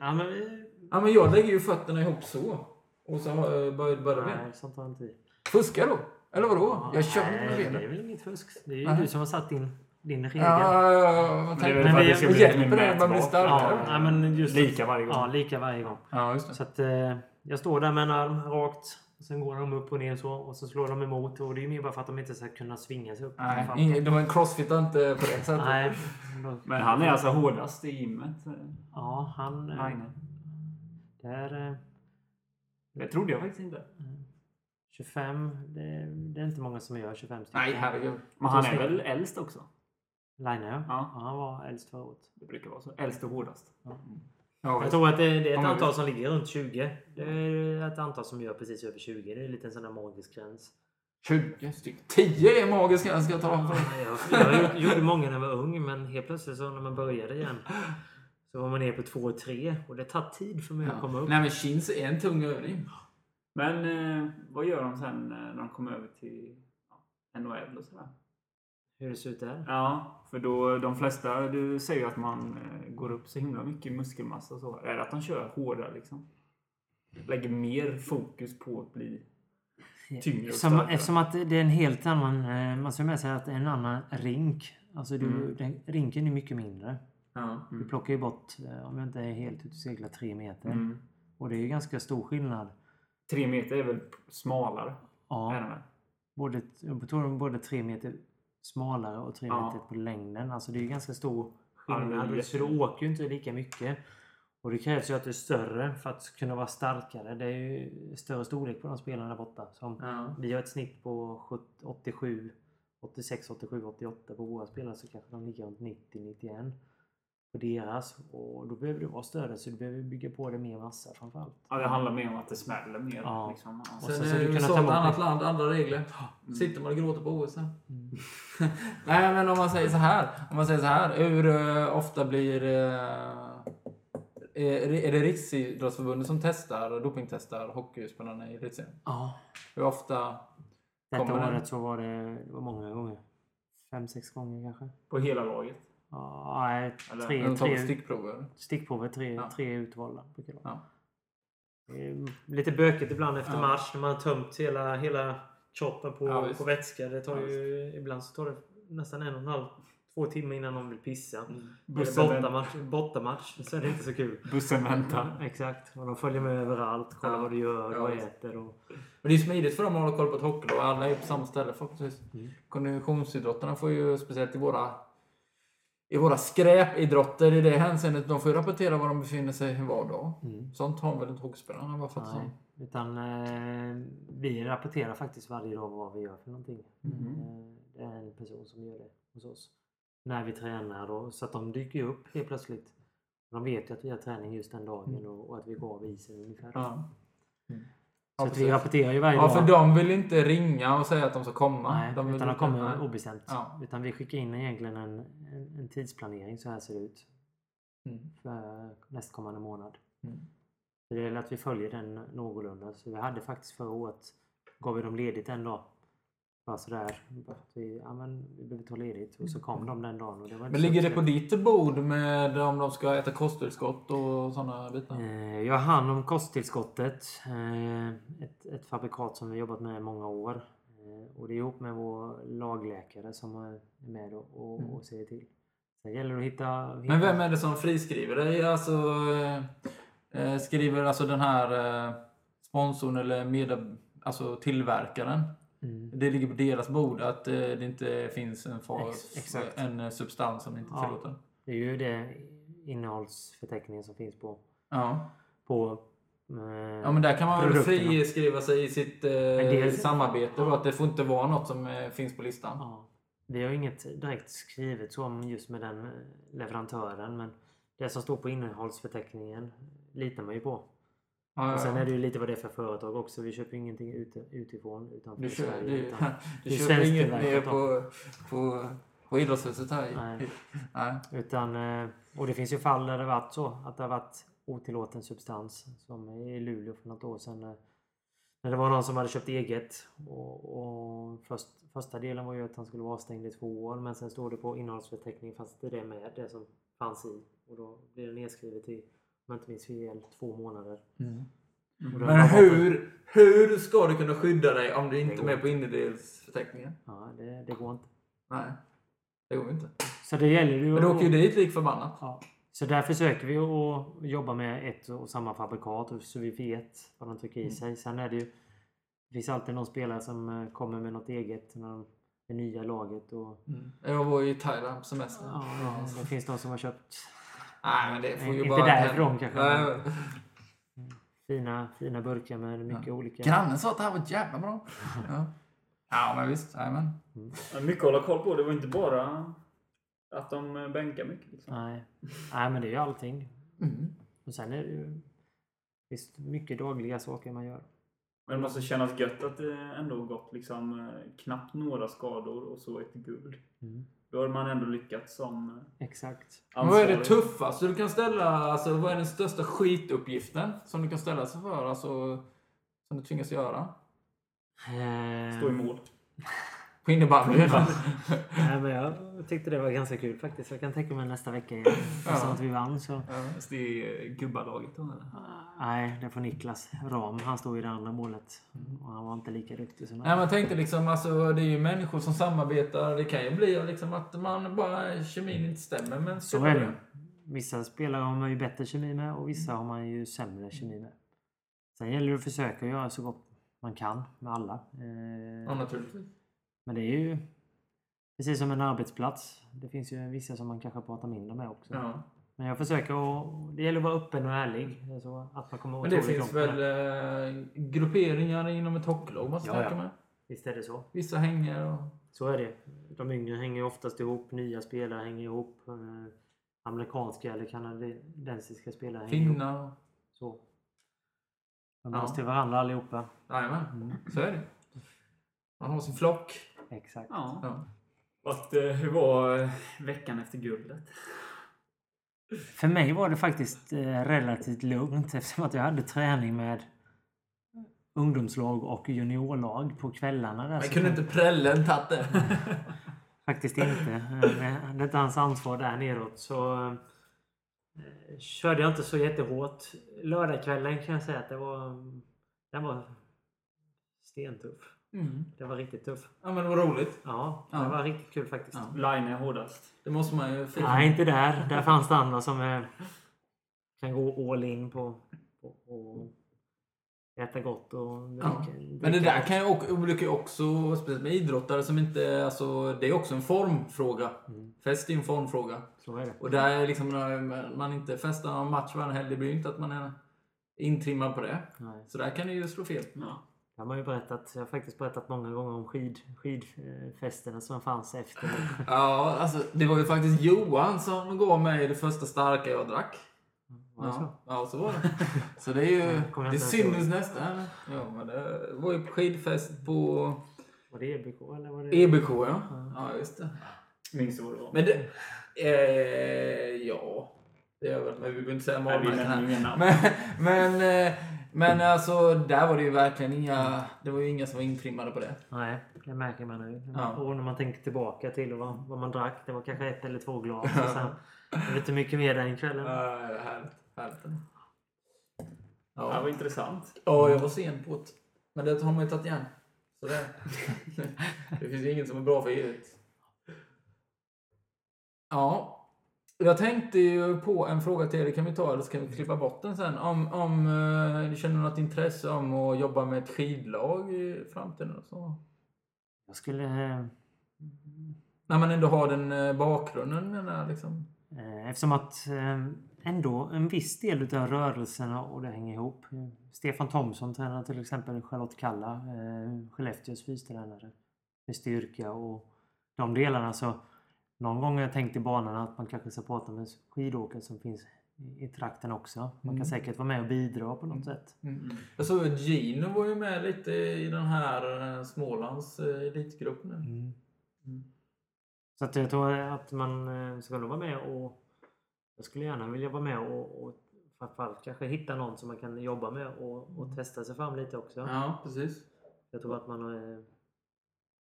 Ja, men vi... Ja, men jag lägger ju fötterna ihop så. Och så uh, böjer bara ben. Nej, sånt har jag inte i. Fuskar då? Eller vadå? Jag kör Nej, med Det är benen. väl inget fusk. Det är ju Nej. du som har satt din, din regel. Ja, ja, ja. Men det är väl för att vi- det ska bli lite mer man blir starkare. Ja, men just Lika varje gång. Ja, lika varje gång. Ja, just det. Så att eh, jag står där med en arm rakt. Och sen går de upp och ner så. Och så slår de emot. Och det är ju mer bara för att de inte ska kunna svinga sig upp. Nej, ingen- de crossfitar inte på det sättet. Nej. då- Men han är alltså hårdast i gymmet. Ja, han... eh, Line. Det är... eh, Det trodde jag faktiskt inte. 25. Det, det är inte många som gör 25 stycken. Nej, herregud. Men han är väl äldst också? Line, ja. Ja. ja. Han var äldst förra året. Det brukar vara så. Äldst och hårdast. Ja, Jag tror att det, det är Ja, ett men antal som ligger runt 20. Det är ett antal som gör precis över 20. Det är en liten sån där magisk gräns. 20 stycken. 10 är magiska, jag ska ta dem för. Jag, jag gjorde- många när jag var ung men helt plötsligt så när man började igen så var man ner på 2 och 3 och det tar tid för mig att komma upp. Nej, men chins är en tung övning. Men eh, vad gör de sen eh, när de kommer över till ja, NHL och sådär? Hur det ser ut där. Ja, för då de flesta du säger att man eh, går upp så himla mycket muskelmassa och så. Är det att de kör hårdare liksom? Lägger mer fokus på att bli tyngre och Eftersom, att det är en helt annan, eh, man ska med sig att det är en annan rink. Alltså du, Mm. den, rinken är mycket mindre. Ja. Du plockar ju bort, eh, om jag inte är helt ute och seglar, 3 meter. Mm. Och det är ju ganska stor skillnad. Tre meter är väl smalare? Ja, både, jag tror de är både 3 meter smalare och 3 Ja. meter på längden. Alltså det är ju ganska stor Ja, skillnad. så du jättemycket. åker ju inte lika mycket. Och det krävs ju att du är större för att kunna vara starkare. Det är ju större storlek på de spelarna där borta. Som Ja. vi har ett snitt på 70 87, 86, 87, 88 på våra spelare så kanske de ligger runt 90, 91 på deras. Och då behöver du vara större så du behöver bygga på det mer massa framförallt. Ja, det handlar mer om att det smäller mer. Ja. Liksom. Och Sen så- är så du det USA ta ett annat det. land, andra regler. Mm. Sitter man och gråter på OS sen. Mm. (laughs) Nej, men om man säger så här. Om man säger så här. Hur eh, ofta blir... eh, är är det Riksidrottsförbundet som testar, dopingtestar hockeyspelarna i elitserien? Ja. Hur ofta? Detta den? året så var det, det var många gånger. Fem, sex gånger kanske. På hela laget. Ja, nej, tre, tre stickprover? stickprover, tre, Ja. tre utvalda. Ja. Lite bökigt ibland efter Ja. match när man har tömt hela, hela kroppen på, Ja, på vätska. Det tar Ja, ju, ibland så tar det nästan en och en halv, två timmar innan någon vill pissa. Vänt, bortamatch, bortamatch så är det inte så kul. bussen väntar. Exakt. Och de följer med överallt. Kollar Ja. vad du gör, Ja, vad du visst. äter. Och... Men det är smidigt för dem att hålla koll på ett hockeylag. Alla är på samma ställe förhoppningsvis. Mm. Konditionsidrottarna får ju, speciellt i våra, i våra skräpidrotter i det hänseendet, de får ju rapportera var de befinner sig var dag. Mm. Sånt har väl inte hockeyspelarna? Vad fattar Nej, utan eh, vi rapporterar faktiskt varje dag vad vi gör för någonting. Mhm. Eh, det är en person som gör det hos oss. När vi tränar och, så att de dyker upp helt plötsligt. De vet ju att vi har träning just den dagen och, och att vi går av isen ungefär. Ja. Mm. Så Ja, att vi rapporterar ju varje Ja, dag. för de vill inte ringa och säga att de ska komma. Nej, de vill utan de kommer obestämt. Ja. Utan vi skickar in egentligen en, en, en tidsplanering. Så här ser det ut Mm. för nästkommande månad. Mm. Så det gäller att vi följer den någorlunda. Så vi hade faktiskt förra året, gav vi dem ledigt en dag. Bara sådär. att Vi, ja, men, vi behöver ta ledigt. Och så kom de den dagen. Och det var Men ligger det på ditt bord med om de ska äta kosttillskott och sådana bitar? Eh, Jag har hand om kosttillskottet. eh, Ett, ett fabrikat som vi jobbat med i många år. Eh, Och det är ihop med vår lagläkare som är med och, och, Mm. och säger till. Sen gäller det att hitta... hitta Men vem är det som friskriver dig? Alltså, eh, eh, skriver alltså den här eh, sponsorn eller med, alltså tillverkaren? Mm. Det ligger på deras bord att eh, det inte finns en, far, Ex- en eh, substans som inte är Ja. tillåten? Det är ju det innehållsförteckningen som finns på, Ja. på eh, Ja men där kan man väl friskriva sig i sitt eh, dels- samarbete då, att det får inte vara något som eh, finns på listan. Ja. Vi har inget direkt skrivet så om just med den leverantören men det som står på innehållsförteckningen litar man ju på. Ja, Och sen är det ju lite vad det är för företag också. Vi köper ingenting ut, utifrån utanför Du, kör, Sverige. du, utan, (laughs) du det köper inget svensktillverkat ner på, på, på idrottshuset här? Nej. Nej. utan, eh, och det finns ju fall där det varit så att det har varit otillåten substans. Som i Luleå för något år sedan. eh, När det var någon som hade köpt eget. Och, och först, första delen var ju att han skulle vara avstängd i två år. Men sen står det på innehållsförteckningen fast det är det med det som fanns i. Och då blir det nedskrivet i, om jag inte minns fel, två månader. Och då Men hur, hur ska du kunna skydda dig om du inte är med på innedelsförteckningen? Ja, det, det går inte. Nej, det går inte. Så det gäller ju Men du att- åker ju dit lik förbannat. Ja. Så där försöker vi att jobba med ett och samma fabrikat och så vi vet vad de trycker i sig. Sen är det ju Det finns alltid någon spelare som eh, kommer med något eget när de är nya laget. Och, Jag var i Thailand på semester. ja, det finns någon som har köpt Nej, men det får ju Inte bara... därifrån kanske, Nej, fina, fina burkar med mycket olika... Grannen sa att det här var jävla bra. (laughs) Ja, ja men visst. Ja, Mycket att hålla koll på. Det var inte bara att de bänkar mycket. Liksom. Nej. Nej, men det är ju allting. Mm. Och sen är det ju visst mycket dagliga saker man gör. Men det måste kännas gött att det ändå gått liksom knappt några skador och så ett guld. Mm. Då har man ändå lyckats som Exakt. Men Vad är det ansvarig. tuffaste du kan ställa? Alltså, vad är den största skituppgiften som du kan ställa sig för? Alltså, som du tvingas göra? Eh, Stå i mål. (laughs) På innebandy? (laughs) Nej, men jag tyckte det var ganska kul faktiskt. Jag kan tänka mig nästa vecka igen. Eftersom att vi vann så... Fast det är gubbalaget då eller? Nej, det får Niklas Ram. Han stod i det andra målet. Och han var inte lika duktig som Nej, men jag tänkte liksom, alltså, det är ju människor som samarbetar. Det kan ju bli liksom att man bara, kemin inte stämmer. Men Så är det. Vissa spelare har man ju bättre kemi med och vissa har man ju sämre kemi med. Sen gäller det att försöka göra så gott man kan med alla. Eh, Ja, naturligtvis. Men det är ju precis som en arbetsplats. Det finns ju vissa som man kanske pratar mindre med också. Ja. Men jag försöker att... Det gäller att vara öppen och ärlig. Så att man kommer Men det finns med väl eh, grupperingar inom ett hockeylag måste jag Ja, ja. mig. Visst är det så. Vissa hänger och... Så är det. De yngre hänger oftast ihop. Nya spelare hänger ihop. eh, Amerikanska eller kanadensiska spelare hänger ihop. finnar. och- Så. De Ja. till varandra allihopa. Jajamän, Mm. så är det. Man har sin flock. Exakt. Ja. Ja. Vart, eh, hur var eh, veckan efter guldet? För mig var det faktiskt eh, relativt lugnt eftersom att jag hade träning med ungdomslag och juniorlag på kvällarna. Där, Men kunde inte prällen tagit det? (laughs) Faktiskt inte. Det är inte hans ansvar där neråt. Så eh, körde jag inte så jättehårt. Lördagskvällen kan jag säga att det var, den var stentuff. Mm. Det var riktigt tuff. Ja men det var roligt. Ja, det Ja. var riktigt kul faktiskt. Ja. Line är hårdast. Det måste man ju fira. Nej, inte där. Där fanns det andra som eh, kan gå all in på, på, på äta gott och dricka. Ja. dricka Men det där gott. kan ju också, också, speciellt med idrottare som inte, alltså det är också en formfråga. Mm. Fest är ju en formfråga. Så är det. Och där är liksom när man inte festar någon match varje helg, det blir ju inte att man är intrimmad på det. Nej. Så där kan det ju slå fel. Ja. Det har man ju berättat. Jag har faktiskt berättat många gånger om skid, skidfesterna som fanns efter. Ja, alltså det var ju faktiskt Johan som gav mig det första starka jag drack. Var det så? Ja, ja, så var det. Så det är ju... Ja, Det syntes nästan. Ja, men det var ju skidfest på Var det EBK eller var det... EBK, ja. Ja, just det. Minns du vad det var? Men det... Eh, ja. Det är väl, men vi behöver inte säga Nej, vi målmärken här. Men, men, eh, men alltså, där var det ju verkligen inga... Det var ju inga som var intrimmade på det. Nej, det märker man nu. Ja. Och när man tänker tillbaka till vad, vad man drack. Det var kanske ett eller två glas. Och (laughs) sen var det inte mycket mer den kvällen. Ja, härligt. härligt. Det här Ja. var intressant. ja, jag var sen på det. Men det har man ju tagit igen. Så det, (laughs) det finns ju ingen som är bra för evigt. Ja. Jag tänkte ju på en fråga till er, det kan vi ta eller så kan vi klippa bort den sen. Om, om eh, ni känner något intresse om att jobba med ett skidlag i framtiden och så. Jag skulle... eh, När man ändå har den eh, bakgrunden menar jag liksom. Eh, Eftersom att eh, ändå en viss del utav rörelserna och det hänger ihop. Stefan Thomsson tränar till exempel Charlotte Kalla, eh, Skellefteås fystränare. Med styrka och de delarna. Så någon gång har jag tänkt i banan att man kanske ska prata med skidåkare som finns i, trakten också. Man Mm. kan säkert vara med och bidra på något sätt. Jag såg att Gino var ju med lite i den här eh, Smålands eh, elitgrupp nu. Mm. Mm. Så att jag tror att man eh, ska nog vara med och jag skulle gärna vilja vara med och, och framförallt kanske hitta någon som man kan jobba med och, och testa sig fram lite också. Ja, precis. Jag tror att man eh,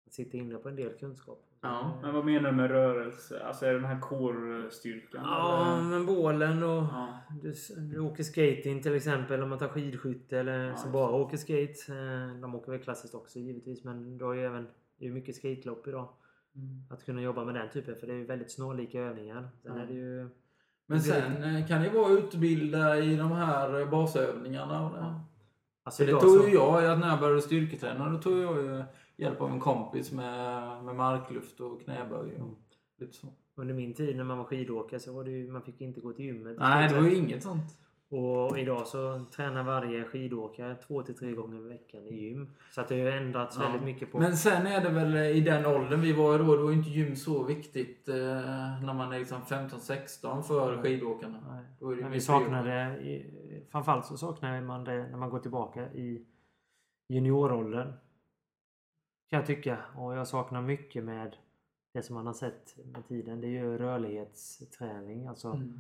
sitter inne på en del kunskap. Ja, Men vad menar du med rörelse? Alltså är det den här core-styrkan? Ja, eller? men bålen och Ja. du, du åker skating till exempel om man tar skidskytte eller Ja, som bara åker skate. Eh, De åker väl klassiskt också givetvis men du har ju även det är ju mycket skatelopp idag. Mm. Att kunna jobba med den typen för det är ju väldigt snarlika övningar. Sen Ja. är det ju... Men sen eh, kan det vara utbilda i de här eh, basövningarna. och det. Alltså det tog ju jag, när jag började styrketräna, då tog jag ju hjälp av en kompis med, med marklyft och knäböj och Mm. lite så. Under min tid när man var skidåkare så var det ju, man fick inte gå till gymmet. Nej, det var ju inget sånt. Och idag så tränar varje skidåkare två till tre gånger i veckan i gym. Så att det har ju ändrats Ja. väldigt mycket på... Men sen är det väl i den åldern vi var då, då var ju inte gym så viktigt eh, när man är liksom 15-16 för skidåkarna. Nej. Då är det Men vi det. i- Framförallt så saknar man det när man går tillbaka i junioråldern. Kan jag tycka. Och jag saknar mycket med det som man har sett med tiden. Det är ju rörlighetsträning. Alltså, Mm.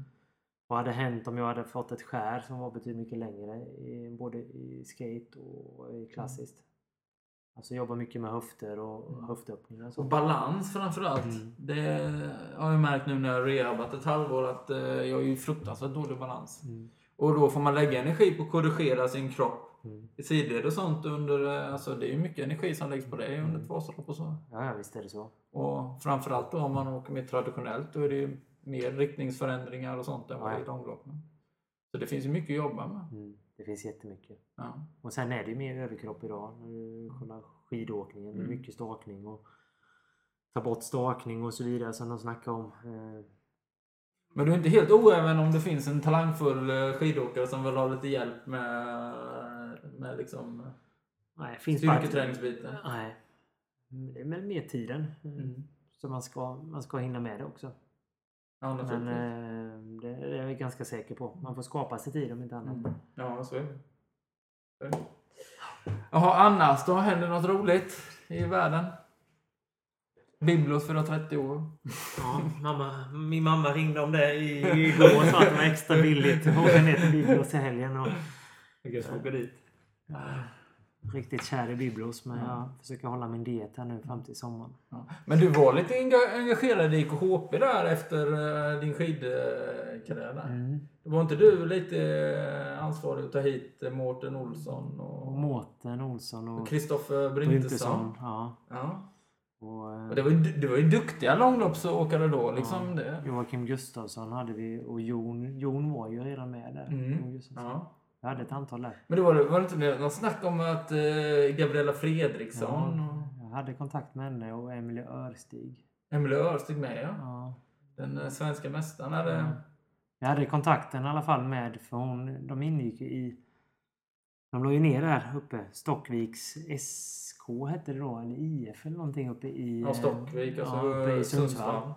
Vad hade hänt om jag hade fått ett skär som var betydligt mycket längre i, både i skate och i klassiskt? Alltså jobba mycket med höfter och Mm. höftöppningar. och Och balans framförallt. Mm. Det har jag märkt nu när jag har rehabat ett halvår att eh, jag har ju fruktansvärt dålig balans. Mm. Och då får man lägga energi på att korrigera sin kropp Mm. i sidled och sånt under, eh, alltså det är ju mycket energi som läggs på det under ett Vasalopp och så. Ja, ja, visst är det så. Och framförallt då om man åker mer traditionellt då är det ju mer riktningsförändringar och sånt än vad det är i långlopp. Så det finns ju mycket att jobba med. Mm. Det finns jättemycket. Ja. Och sen är det ju mer överkropp idag. När du kollar skidåkningen. Det är Mm. mycket stakning och ta bort stakning och så vidare som de snackar om. Eh, Men du är inte helt oäven om det finns en talangfull eh, skidåkare som vill ha lite hjälp med, med liksom Nej, finns bara- styrketräningsbiten? Nej. Det är med mer tiden. eh, Mm. Så man ska, man ska hinna med det också. Ja, Men eh, det är jag ganska säker på. Man får skapa sig tid om inte annat. Mm. Ja, så är det. Jaha, annars då? Händer något roligt i världen? Biblos fyller 30 år. Ja, mamma, min mamma ringde om det i- igår och sa att det var extra billigt att åka ner till Biblos i helgen. Och, Jag kanske får åka dit. Ja, riktigt kär i Biblos men Ja. jag försöker hålla min diet här nu fram till sommaren. Ja. Men du var lite enga- engagerad i IKHP där efter eh, din skidkarriär. Mm. Var inte du lite eh, ansvarig att ta hit eh, Mårten Olsson Och Mårten Olsson och Kristoffer Bryntesson? Ja. Ja. Och, Och det var, ju, det var ju duktiga långloppsåkare då. Liksom Ja. det. Joakim Gustafsson hade vi och Jon, Jon var ju redan med där. Mm. Jon Gustafsson. Ja. Jag hade ett antal där. Men det var, var det inte något snack om att eh, Gabriella Fredriksson Ja, jag hade kontakt med henne och Emelie Örstig. Emelie Örstig med ja. Ja. Den eh, svenska mästaren. Eller? Ja. Jag hade kontakten i alla fall med, för hon, de ingick ju i... De låg ju ner där uppe. Stockviks SK hette det då, eller IF eller någonting uppe i... Ja, Stockvik, alltså ja, uppe eh, i Sundsvall. Sundsvall.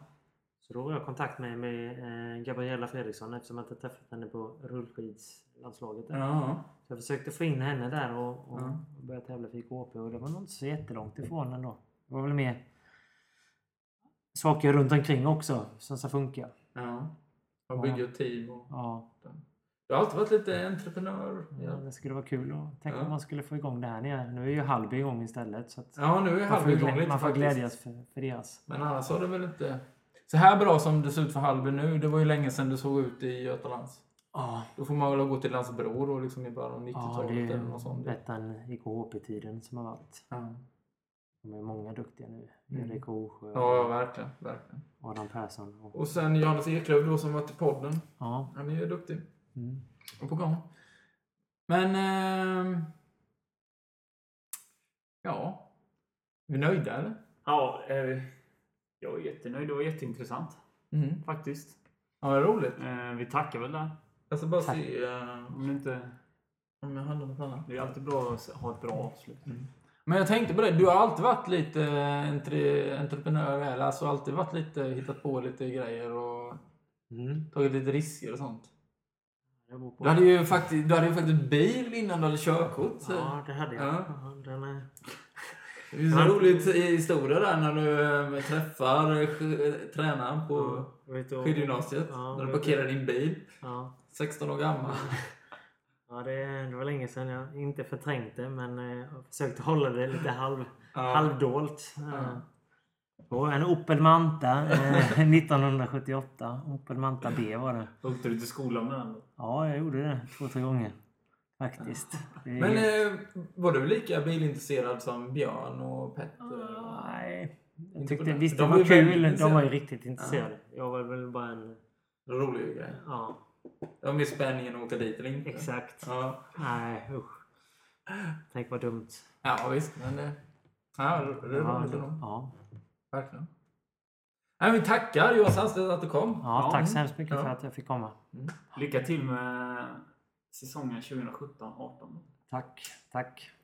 Så då var jag i kontakt med, med eh, Gabriella Fredriksson eftersom jag inte träffat henne på rullskidslandslaget. där. Ja. Så jag försökte få in henne där och, och, Ja. och börja tävla för IKP och det var nog inte så jättelångt ifrån ändå. Det var väl mer saker runt omkring också som ska funka. ja. Och bygga ett team. Och... Ja, Du har alltid varit lite entreprenör. ja. Ja, det skulle vara kul. Och tänk Ja. om man skulle få igång det här nere. Nu är ju Halby igång istället. Så att ja nu är Halby igång lite man får faktiskt. glädjas för, för deras. Men annars har det väl inte... Så här bra som det ser ut för Halby nu, det var ju länge sedan det såg ut i Götalands. Ja, Då får man väl gå till Landsbro då, liksom i början av ja 90-talet det eller något sånt. bättre än IKHP-tiden som har varit. Ja. De är många duktiga nu. Mm. Erik Osjö ja, ja, och verkligen. verkligen. Adam Persson. Och, Och sen Johannes Eklöf då som varit i podden. ja. Han är ju duktig Mm. och på gång. Men... ehm, ja. Är vi nöjda eller? Ja, är vi. Jag är jättenöjd. Det var jätteintressant Mm. faktiskt. Ja, vad roligt. Eh, vi tackar väl där. Jag ska bara Tack. se eh, Om det inte... om jag hade något annat. Det är alltid bra att ha ett bra avslut. Men jag tänkte på det, du har alltid varit lite entre, entreprenör, eller alltså alltid varit lite, hittat på lite grejer och Mm. tagit lite risker och sånt. Jag bor på... Du hade ju faktiskt, du hade ju faktiskt bil innan du hade körkort. så- Ja, det hade jag. Ja. Ja, Den är... Det finns en rolig historia där när du eh, träffar eh, tränaren på Ja, skidgymnasiet. Ja, när du parkerar din bil. Ja. 16 år gammal. Ja, det, det var länge sedan jag inte förträngt det men eh, jag försökte hålla det lite halv, Ja. halvdolt. Ja. Eh, Och en Opel Manta eh, (laughs) 1978. Opel Manta B var det. Åkte du till skolan med den? Ja, jag gjorde det två, tre gånger. Faktiskt. (laughs) Är- Men eh, var du lika bilintresserad som Björn och Petter? Nej. Jag tyckte det. visst De det var var kul. De var ju riktigt intresserade. Jag var väl bara en... Rolig grej. Ja, Det var mer spänningen att åka dit eller inte. exakt. Ja, Nej, usch. Tänk vad dumt. ja visst. Men det, ja, det är roligt ändå. ja. Verkligen. Nej, vi tackar Johan Sandstedt att du kom. ja, Ja. tack så hemskt mycket Ja. för att jag fick komma. Lycka till med säsongen 2017-18. Tack, tack.